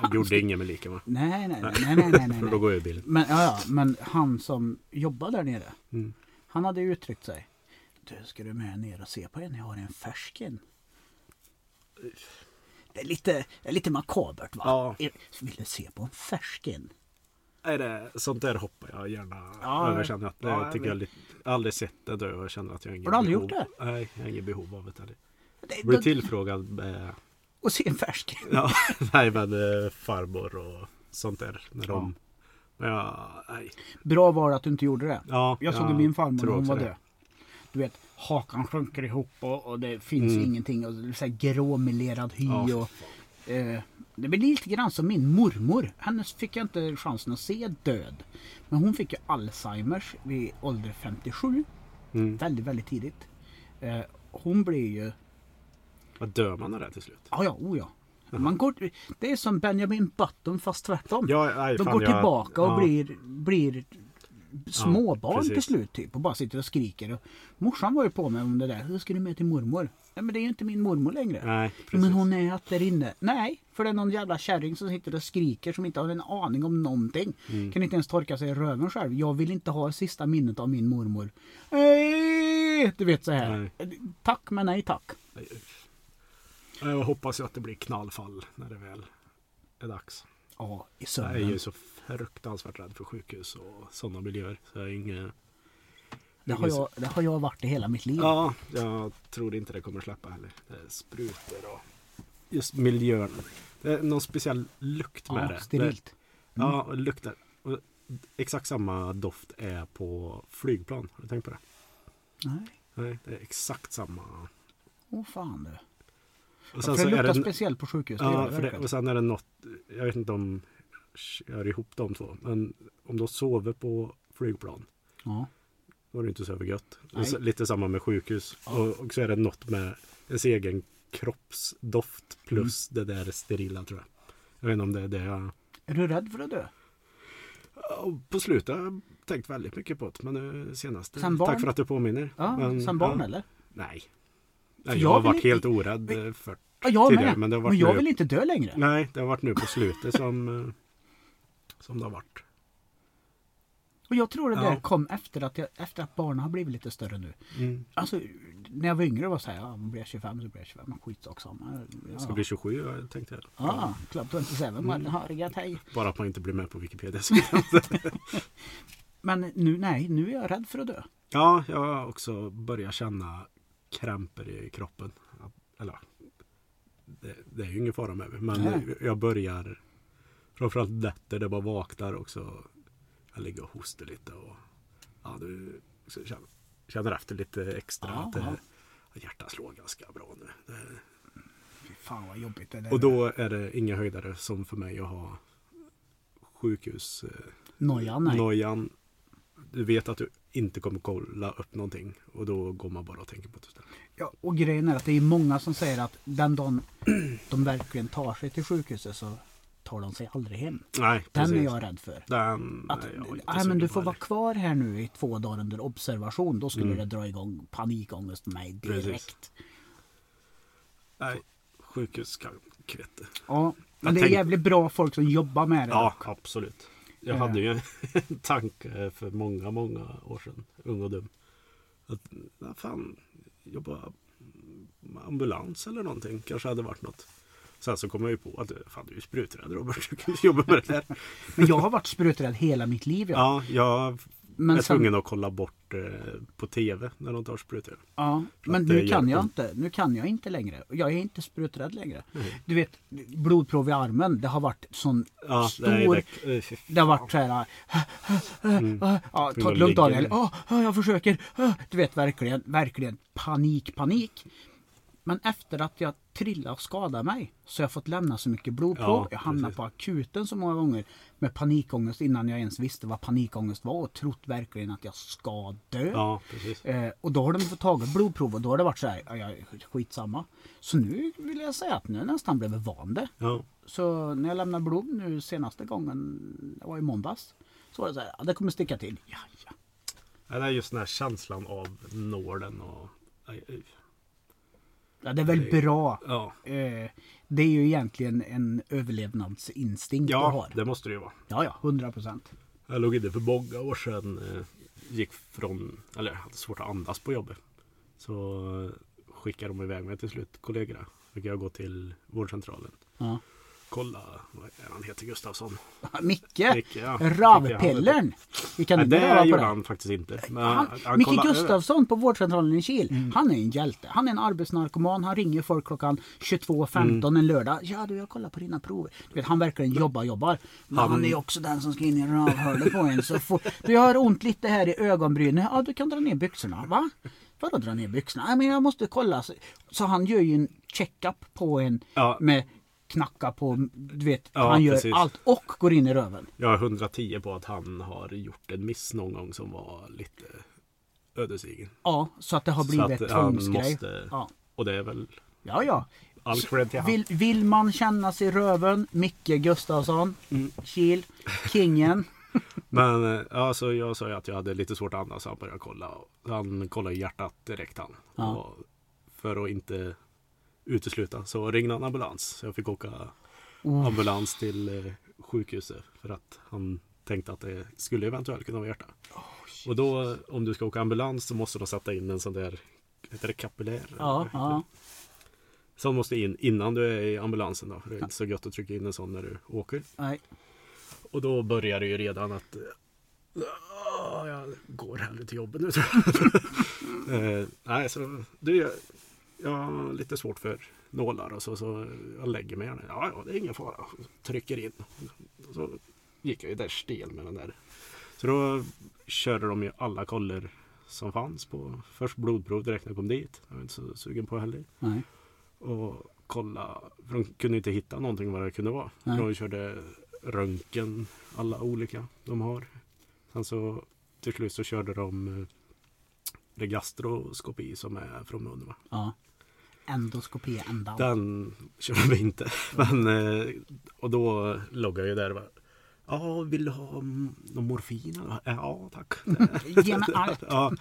Jag gjorde inget med liken va? Nej, nej, nej, nej, nej, [LAUGHS] nej, nej. För då går ur bilen. Men, ja, ja, men han som jobbar där nere. Mm. Han hade uttryckt sig. Du, ska du med ner och se på en? Jag har en färsken. Det är lite, det är lite makabert va? Ja. Vill du se på en färsken? Nej, det, sånt där hoppar jag gärna Ja, över. Känner att, det ja, jag tycker jag vet. lite, jag har aldrig sett det då och känner att jag har Har du aldrig behov. gjort Nej, jag har inget behov av det. Det, Blir då- tillfrågad med och se en färsken. [LAUGHS] ja, nej, men eh, farmor och sånt där. När de, ja, nej. Bra var det att du inte gjorde det. Ja, Jag såg ju min farmor hon var död. Du vet, hakan sjunker ihop och, och det finns Mm. ingenting. Och så här gråmelerad hy. Ja, och, eh, det blir lite grann som min mormor. Hennes fick jag inte chansen att se död. Men hon fick ju Alzheimers vid ålder 57. Mm. Väldigt, väldigt tidigt. Eh, hon blir ju... Vad dör man av det till slut? Ja, ja, oh ja. Man går, det är som Benjamin Button fast tvärtom. Ja, nej, De fan, går jag- tillbaka och ja. blir, blir småbarn precis. till slut typ och bara sitter och skriker. Och morsan var ju på mig om det där. Hur ska du med till mormor? Nej men det är ju inte min mormor längre. Nej, precis. men hon är att där inne. Nej, för det är någon jävla kärring som sitter och skriker som inte har en aning om någonting. Mm. Kan inte ens torka sig i röven själv. Jag vill inte ha sista minnet av min mormor. Nej, du vet så här. Tack men nej tack. Jag hoppas ju att det blir knallfall när det väl är dags. Ja, i Jag är sömnen. ju så fruktansvärt rädd för sjukhus och sådana miljöer. Så jag är inget... Det har, jag, det har jag varit i hela mitt liv. Ja, jag tror inte det kommer släppa heller. Det är sprutor och just miljön. Det är någon speciell lukt med Ja, det. sterilt. Det, ja, luktar. Och exakt samma doft är på flygplan. Har du tänkt på det? Nej, Nej, det är exakt samma. åh fan du. Och För det luktar speciellt på sjukhus. det Ja, det det, och sen är det något. Jag vet inte om jag ihop de två. Men om de sover på flygplan. Ja. Då är det inte så gött. Nej. Så, lite samma med sjukhus. Ja. Och, och så är det något med ens egen kroppsdoft plus Mm. det där sterila tror jag. Jag vet inte om det är det jag... Är du rädd för att dö? Ja, På slutet har jag tänkt väldigt mycket på det. Men senast. Sen barn? Tack för att du påminner. Ja, men, som barn ja, eller? Nej. Jag jag har varit inte- helt orädd eh, för Ja, tidigare. Men, det har varit Men jag nu, vill inte dö längre. Nej, det har varit nu på slutet som, eh, som det har varit. Och jag tror det Ja. där kom efter att, jag, efter att barnen har blivit lite större nu. Mm. Alltså, när jag var yngre var så här, ja, blir jag 25 så blir jag 25. Men skitsak samma. Jag ska Ja. bli 27 jag tänkte jag. Ja, Club 27. Mm. Inget hej. Bara att man inte blir med på Wikipedia. [LAUGHS] Men nu, nej, nu är jag rädd för att dö. ja, jag har också börjat känna krämpor i kroppen. Eller det, det är ju ingen fara med mig. Men Nej. jag börjar framförallt nätter där man vaknar också. Jag ligger och hostar lite och ja, du känner, känner efter lite extra Ja, att det, ja. hjärtat slår ganska bra nu. Det, Fy fan vad jobbigt det där och då är det inga höjdare som för mig att ha sjukhus eh, Nojan, nej. nojan. Du vet att du inte kommer kolla upp någonting och då går man bara och tänker på det istället. Ja, och grejen är att det är många som säger att den dagen [CLEARS THROAT] de verkligen tar sig till sjukhuset så tar de sig aldrig hem. Nej, Den precis. är jag rädd för. Den Att, är inte nej, men du får vara kvar här nu i två dagar under observation. Då skulle Mm. det dra igång panikångest med mig direkt. Precis. Nej, sjukhus kan kvette. Ja, men Jag det är tänk- jävligt bra folk som jobbar med det. Ja, dock. absolut. Jag Eh. hade ju en [LAUGHS] tanke för många, många år sedan. Ung och dum. Att, vad fan, jobba ambulans eller någonting. Kanske hade varit något. Sen så kom jag ju på att fan du är spruträdd Robert. Du kan ju jobba med det där. Men jag har varit spruträdd hela mitt liv. Ja. Ja, jag men är sen- tvungen att kolla bort eh, på tv när de tar sprutor. Ja, För men nu kan jag inte. Nu kan jag inte längre. Jag är inte spruträdd längre. Mm. Du vet, blodprov i armen. Det har varit sån Ja, stor... nej, det, Det har varit så här... Mm. Ja, ta det lugnt Daniel. jag försöker. Du vet verkligen, verkligen panik, panik. Men efter att jag trillade och skadade mig så har jag fått lämna så mycket blodprov. Ja, jag hamnade precis. på akuten så många gånger med panikångest innan jag ens visste vad panikångest var och trott verkligen att jag ska dö. Ja. Eh, och då har de fått tagit blodprov och då har det varit så här, ja, skitsamma. Så nu vill jag säga att nu har jag nästan blivit van det. Ja, Så när jag lämnade blod nu senaste gången, det var i måndags. Så var det så här, det kommer sticka till. Ja. Ja, det är just den här känslan av nålen och... ja det är väl bra. Ja, Eh, det är ju egentligen en överlevnadsinstinkt du ja har. det måste det ju vara. Ja, ja, 100 procent. Jag låg inne för många år sedan. eh, Gick från, eller hade svårt att andas på jobbet. Så eh, skickade de iväg mig till slut, kollegorna. Fick jag gå till vårdcentralen. Ja. Kolla, vad är han heter Gustafsson? Micke, Micke, ja. Ravpellern. Kan Nej, inte det på gjorde han faktiskt inte. Men Han, Micke kollade- Gustafsson på vårdcentralen i Kil. Mm. Han är en hjälte. Han är en arbetsnarkoman. Han ringer folk klockan 22.15 Mm. en lördag. Ja du, jag kollar på dina prover. Du vet, han verkligen jobbar, jobbar. Men han, Han- är också den som ska in i rövhålet på en. Så får, du jag har ont lite här i ögonbrynen. Ja, du kan dra ner byxorna. Va? Vadå dra ner byxorna? Nej, men jag måste kolla. Så, så han gör ju en checkup på en Ja. med knacka på, du vet, Ja, han gör precis. allt och går in i röven. Jag är 110 på att han har gjort en miss någon gång som var lite ödesdigen. Ja, så att det har blivit han tvångsgrej. måste- Ja. Och det är väl ja, ja. all cred till. Vill, vill man känna sig röven, Micke Gustafsson, Mm. Kil, kingen. [LAUGHS] Men eh, ja, så jag sa ju att jag hade lite svårt att andas. Han började kolla. Han kollade hjärtat direkt han. Ja. För att inte utesluta så ringde han ambulans. Så jag fick åka Oh. ambulans till eh, sjukhuset. För att han tänkte att det skulle eventuellt kunna vara hjärta. och då om du ska åka ambulans så måste de sätta in en sån där Heter det kapillär? Ja, ja. Som måste in innan du är i ambulansen då. Det är inte så gött att trycka in en sån när du åker. Nej. Och då börjar det ju redan att "Ah, jag går hellre till jobbet nu tror [LAUGHS] jag. eh, nej, så det jag har lite svårt för nålar och så, så jag lägger mig gärna. Ja, ja, det är ingen fara. Trycker in. Så gick jag ju där stel med den där. Så då körde de ju alla koller som fanns på först blodprov direkt när jag kom dit. Jag var inte så sugen på heller. Nej. Och kolla, för de kunde inte hitta någonting vad det kunde vara. Nej. De körde röntgen, alla olika de har. Sen så till slut så körde de eh, det gastroskopi som är från munnen. Ja. Endoskopi ända. Den körde vi inte. [LAUGHS] Men, eh, och då låg jag ju där. Ja, vill du ha mm, någon morfin? eller?" Ja, tack. Ge mig allt. [LAUGHS] ja,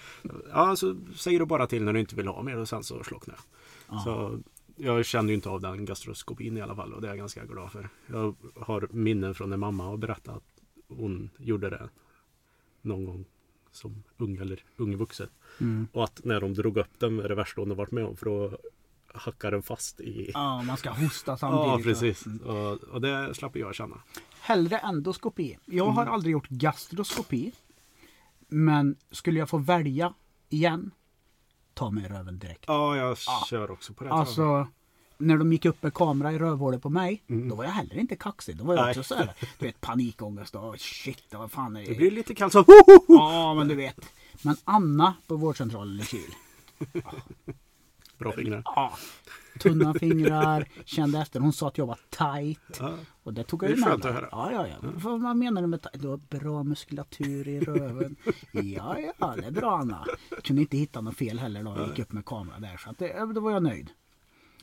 ja, så säger du bara till när du inte vill ha mer och sen så slocknar jag. Ja. Så jag kände ju inte av den gastroskopin i alla fall och det är jag ganska glad för. Jag har minnen från när mamma har berättat att hon gjorde det någon gång som ung eller ung vuxen. Mm. Och att när de drog upp den är det värsta hon har varit med om för då hackar den fast i... Ja, man ska hosta samtidigt. Ja, precis. Och, och det slapp jag känna. Hellre endoskopi. Jag har aldrig gjort gastroskopi. Men skulle jag få välja igen, ta mig röven direkt. Ja, jag kör också på det. Alltså, när de gick upp med kamera i rövhålet på mig, då var jag heller inte kaxig. Då var jag Nej. också så här, du vet panikångest och shit, vad fan är Det blir lite kallt så. Ja, men du vet. Men Anna på vårdcentralen i Kil. [LAUGHS] Bra fingrar. Ja, tunna fingrar, kände efter. Hon sa att jag var tight. Ja. Och det tog Det jag är ju med skönt att höra. Ja, ja, ja. Vad menar du med tight? Du har bra muskulatur i röven. Ja, ja, det är bra Anna. Jag kunde inte hitta något fel heller då. Jag gick upp med kamera där. Så att det, då var jag nöjd.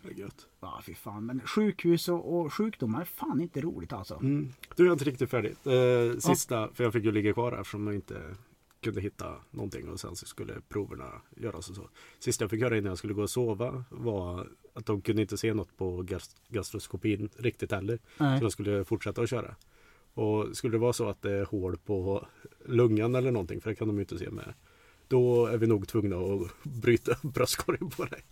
Det är gött. Ja, fy fan. Men sjukhus och, och sjukdomar är fan inte roligt alltså. Mm. Du är inte riktigt färdig. Eh, sista, för jag fick ju ligga kvar här eftersom jag inte kunde hitta någonting och sen så skulle proverna göras och så. Sista jag fick göra innan jag skulle gå och sova var att de kunde inte se något på gas- gastroskopin riktigt heller. Nej. Så de skulle fortsätta att köra. Och skulle det vara så att det är hål på lungan eller någonting, för det kan de ju inte se med. Då är vi nog tvungna att bryta [LAUGHS] bröstkorgen på dig.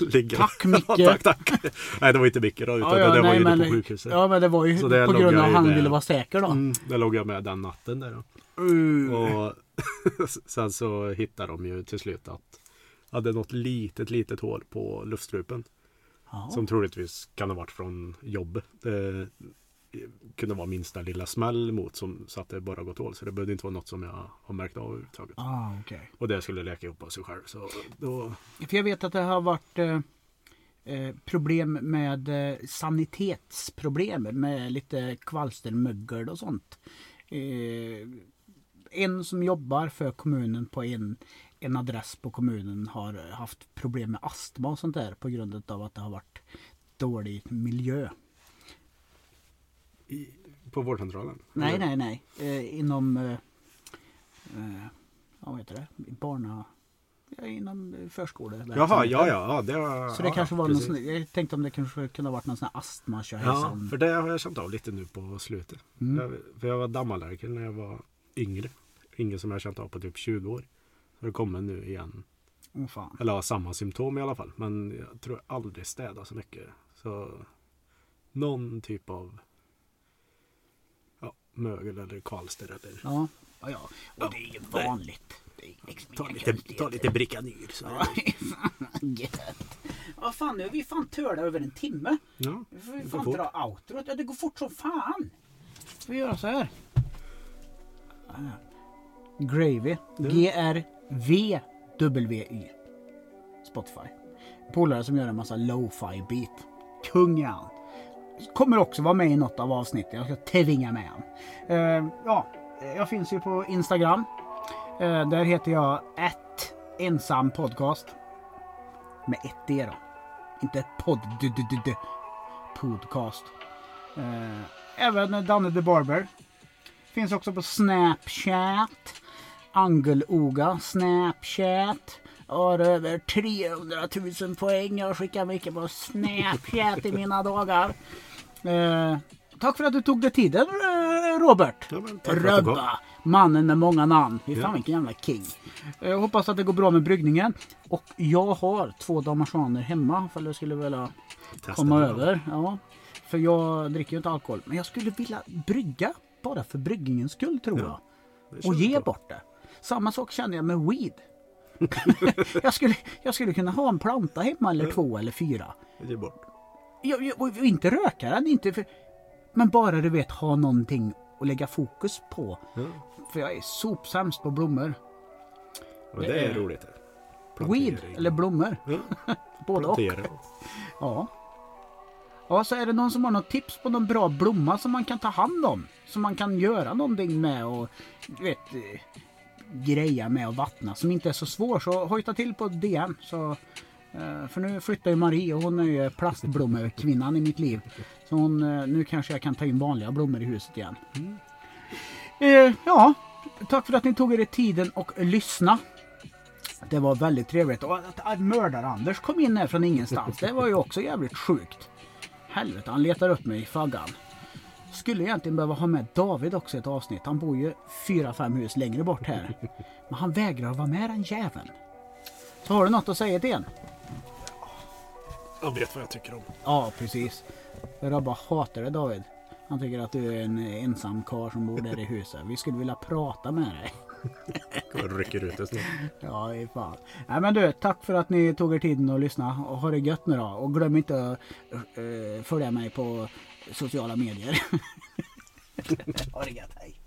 Ligga. Tack, [LAUGHS] Micke. Ja, tack, tack. Nej det var inte Micke då, utan det där var ju men, på sjukhuset. Ja men det var ju det på grund av jag att han med. ville vara säker då. Mm, där låg jag med den natten där då. Uh. Och [LAUGHS] sen så hittade de ju till slut att hade något litet, litet hål på luftstrupen. Ja. Som troligtvis kan ha varit från jobb. Kunde vara minsta lilla smäll mot som så att det bara gått hål. Så det behövde inte vara något som jag har märkt av överhuvudtaget. Ah, okej. Och det skulle läka ihop av sig själv. Så då, För jag vet att det har varit eh, eh, problem med eh, sanitetsproblem med lite kvalstermögel och sånt. Eh, en som jobbar för kommunen på en, en adress på kommunen har haft problem med astma och sånt där på grund av att det har varit dålig miljö. I, på vårdcentralen? Nej, nej, nej. Eh, inom eh, eh, ja, vad heter det? Barna... Ja, inom förskoleverksamheten. Jaha, ja, ja. ja det var, Så det ja, kanske var precis. någon sån, Jag tänkte om det kanske kunde ha varit någon sån här astma Ja, för det har jag känt av lite nu på slutet. Mm. Jag, för jag var dammallergiker när jag var yngre. Ingen som jag har känt av på typ 20 år. Så det kommer nu igen. Åh fan. Eller har samma symptom i alla fall. Men jag tror jag aldrig städar så mycket. Så någon typ av mögel eller kvalster eller Ja, ja, ja. Och det är ju vanligt. Det är liksom ta lite, ta konstigheter. lite Bricanyl. Så. Ja, [LAUGHS] gött. Ja, fan nu är vi fan törda över en timme. Ja, Vi får fan fort. dra outrot. Ja, det går fort som fan. Vi gör så här. Ah. Gravy. G-R-V-W-Y. Spotify. Polare som gör en massa lo-fi beat. Kung är han. Kommer också vara med i något av avsnitten. Jag ska tvinga med honom. Eh, ja, jag finns ju på Instagram. Eh, där heter jag ett ensam podcast. Med ett D då. Inte podd d d d podcast. Eh, även Danne the Barber. Finns också på Snapchat. Angeloga Snapchat. Har över 300 000 poäng. Jag skickar mycket på Snapchat i mina dagar. Eh, tack för att du tog dig tiden eh, Robert. Ja, du. Röbba. Mannen med många namn. Fy fan Ja. vilken jävla king. Jag hoppas att det går bra med bryggningen. Och jag har två damaschaner hemma. För jag skulle vilja Testa komma över. Ja. För jag dricker ju inte alkohol. Men jag skulle vilja brygga. Bara för bryggningens skull tror Ja, jag. Och ge på. bort det. Samma sak känner jag med weed. [LAUGHS] jag, skulle, jag skulle kunna ha en planta hemma eller två eller fyra. Ge bort. Jag, jag, och inte röka den, inte för, men bara du vet ha någonting att lägga fokus på. Ja. För jag är sopsämst på blommor. Och det, Det är är- roligt. det. Weed Plantering. eller blommor. Ja, [LAUGHS] Både och. plantera. Ja. Ja, så är det någon som har något tips på någon bra blomma som man kan ta hand om? Som man kan göra någonting med och du vet eh, greja med och vattna som inte är så svår så hojta till på DM. Så, Eh, för nu flyttar ju Marie och hon är ju plastblommekvinnan i mitt liv. Så hon, eh, nu kanske jag kan ta in vanliga blommor i huset igen. Eh, ja, tack för att ni tog er tiden och lyssna. Det var väldigt trevligt. Och att, mördar-Anders kom in här från ingenstans, det var ju också jävligt sjukt. Helvete, han letar upp mig i faggan. Skulle egentligen behöva ha med David också i ett avsnitt. Han bor ju fyra, fem hus längre bort här. Men han vägrar vara med den jäveln. Så har du något att säga till en? Jag vet vad jag tycker om. Ja, precis. Rabba hatar det David. Han tycker att du är en ensam karl som bor där i huset. Vi skulle vilja prata med dig. [LAUGHS] Jag rycker ut det snart. Ja, i fan. Nej men du, tack för att ni tog er tiden att lyssna och ha det gött nu då. Och glöm inte att eh, följa mig på sociala medier. [LAUGHS] ha det gött, hej.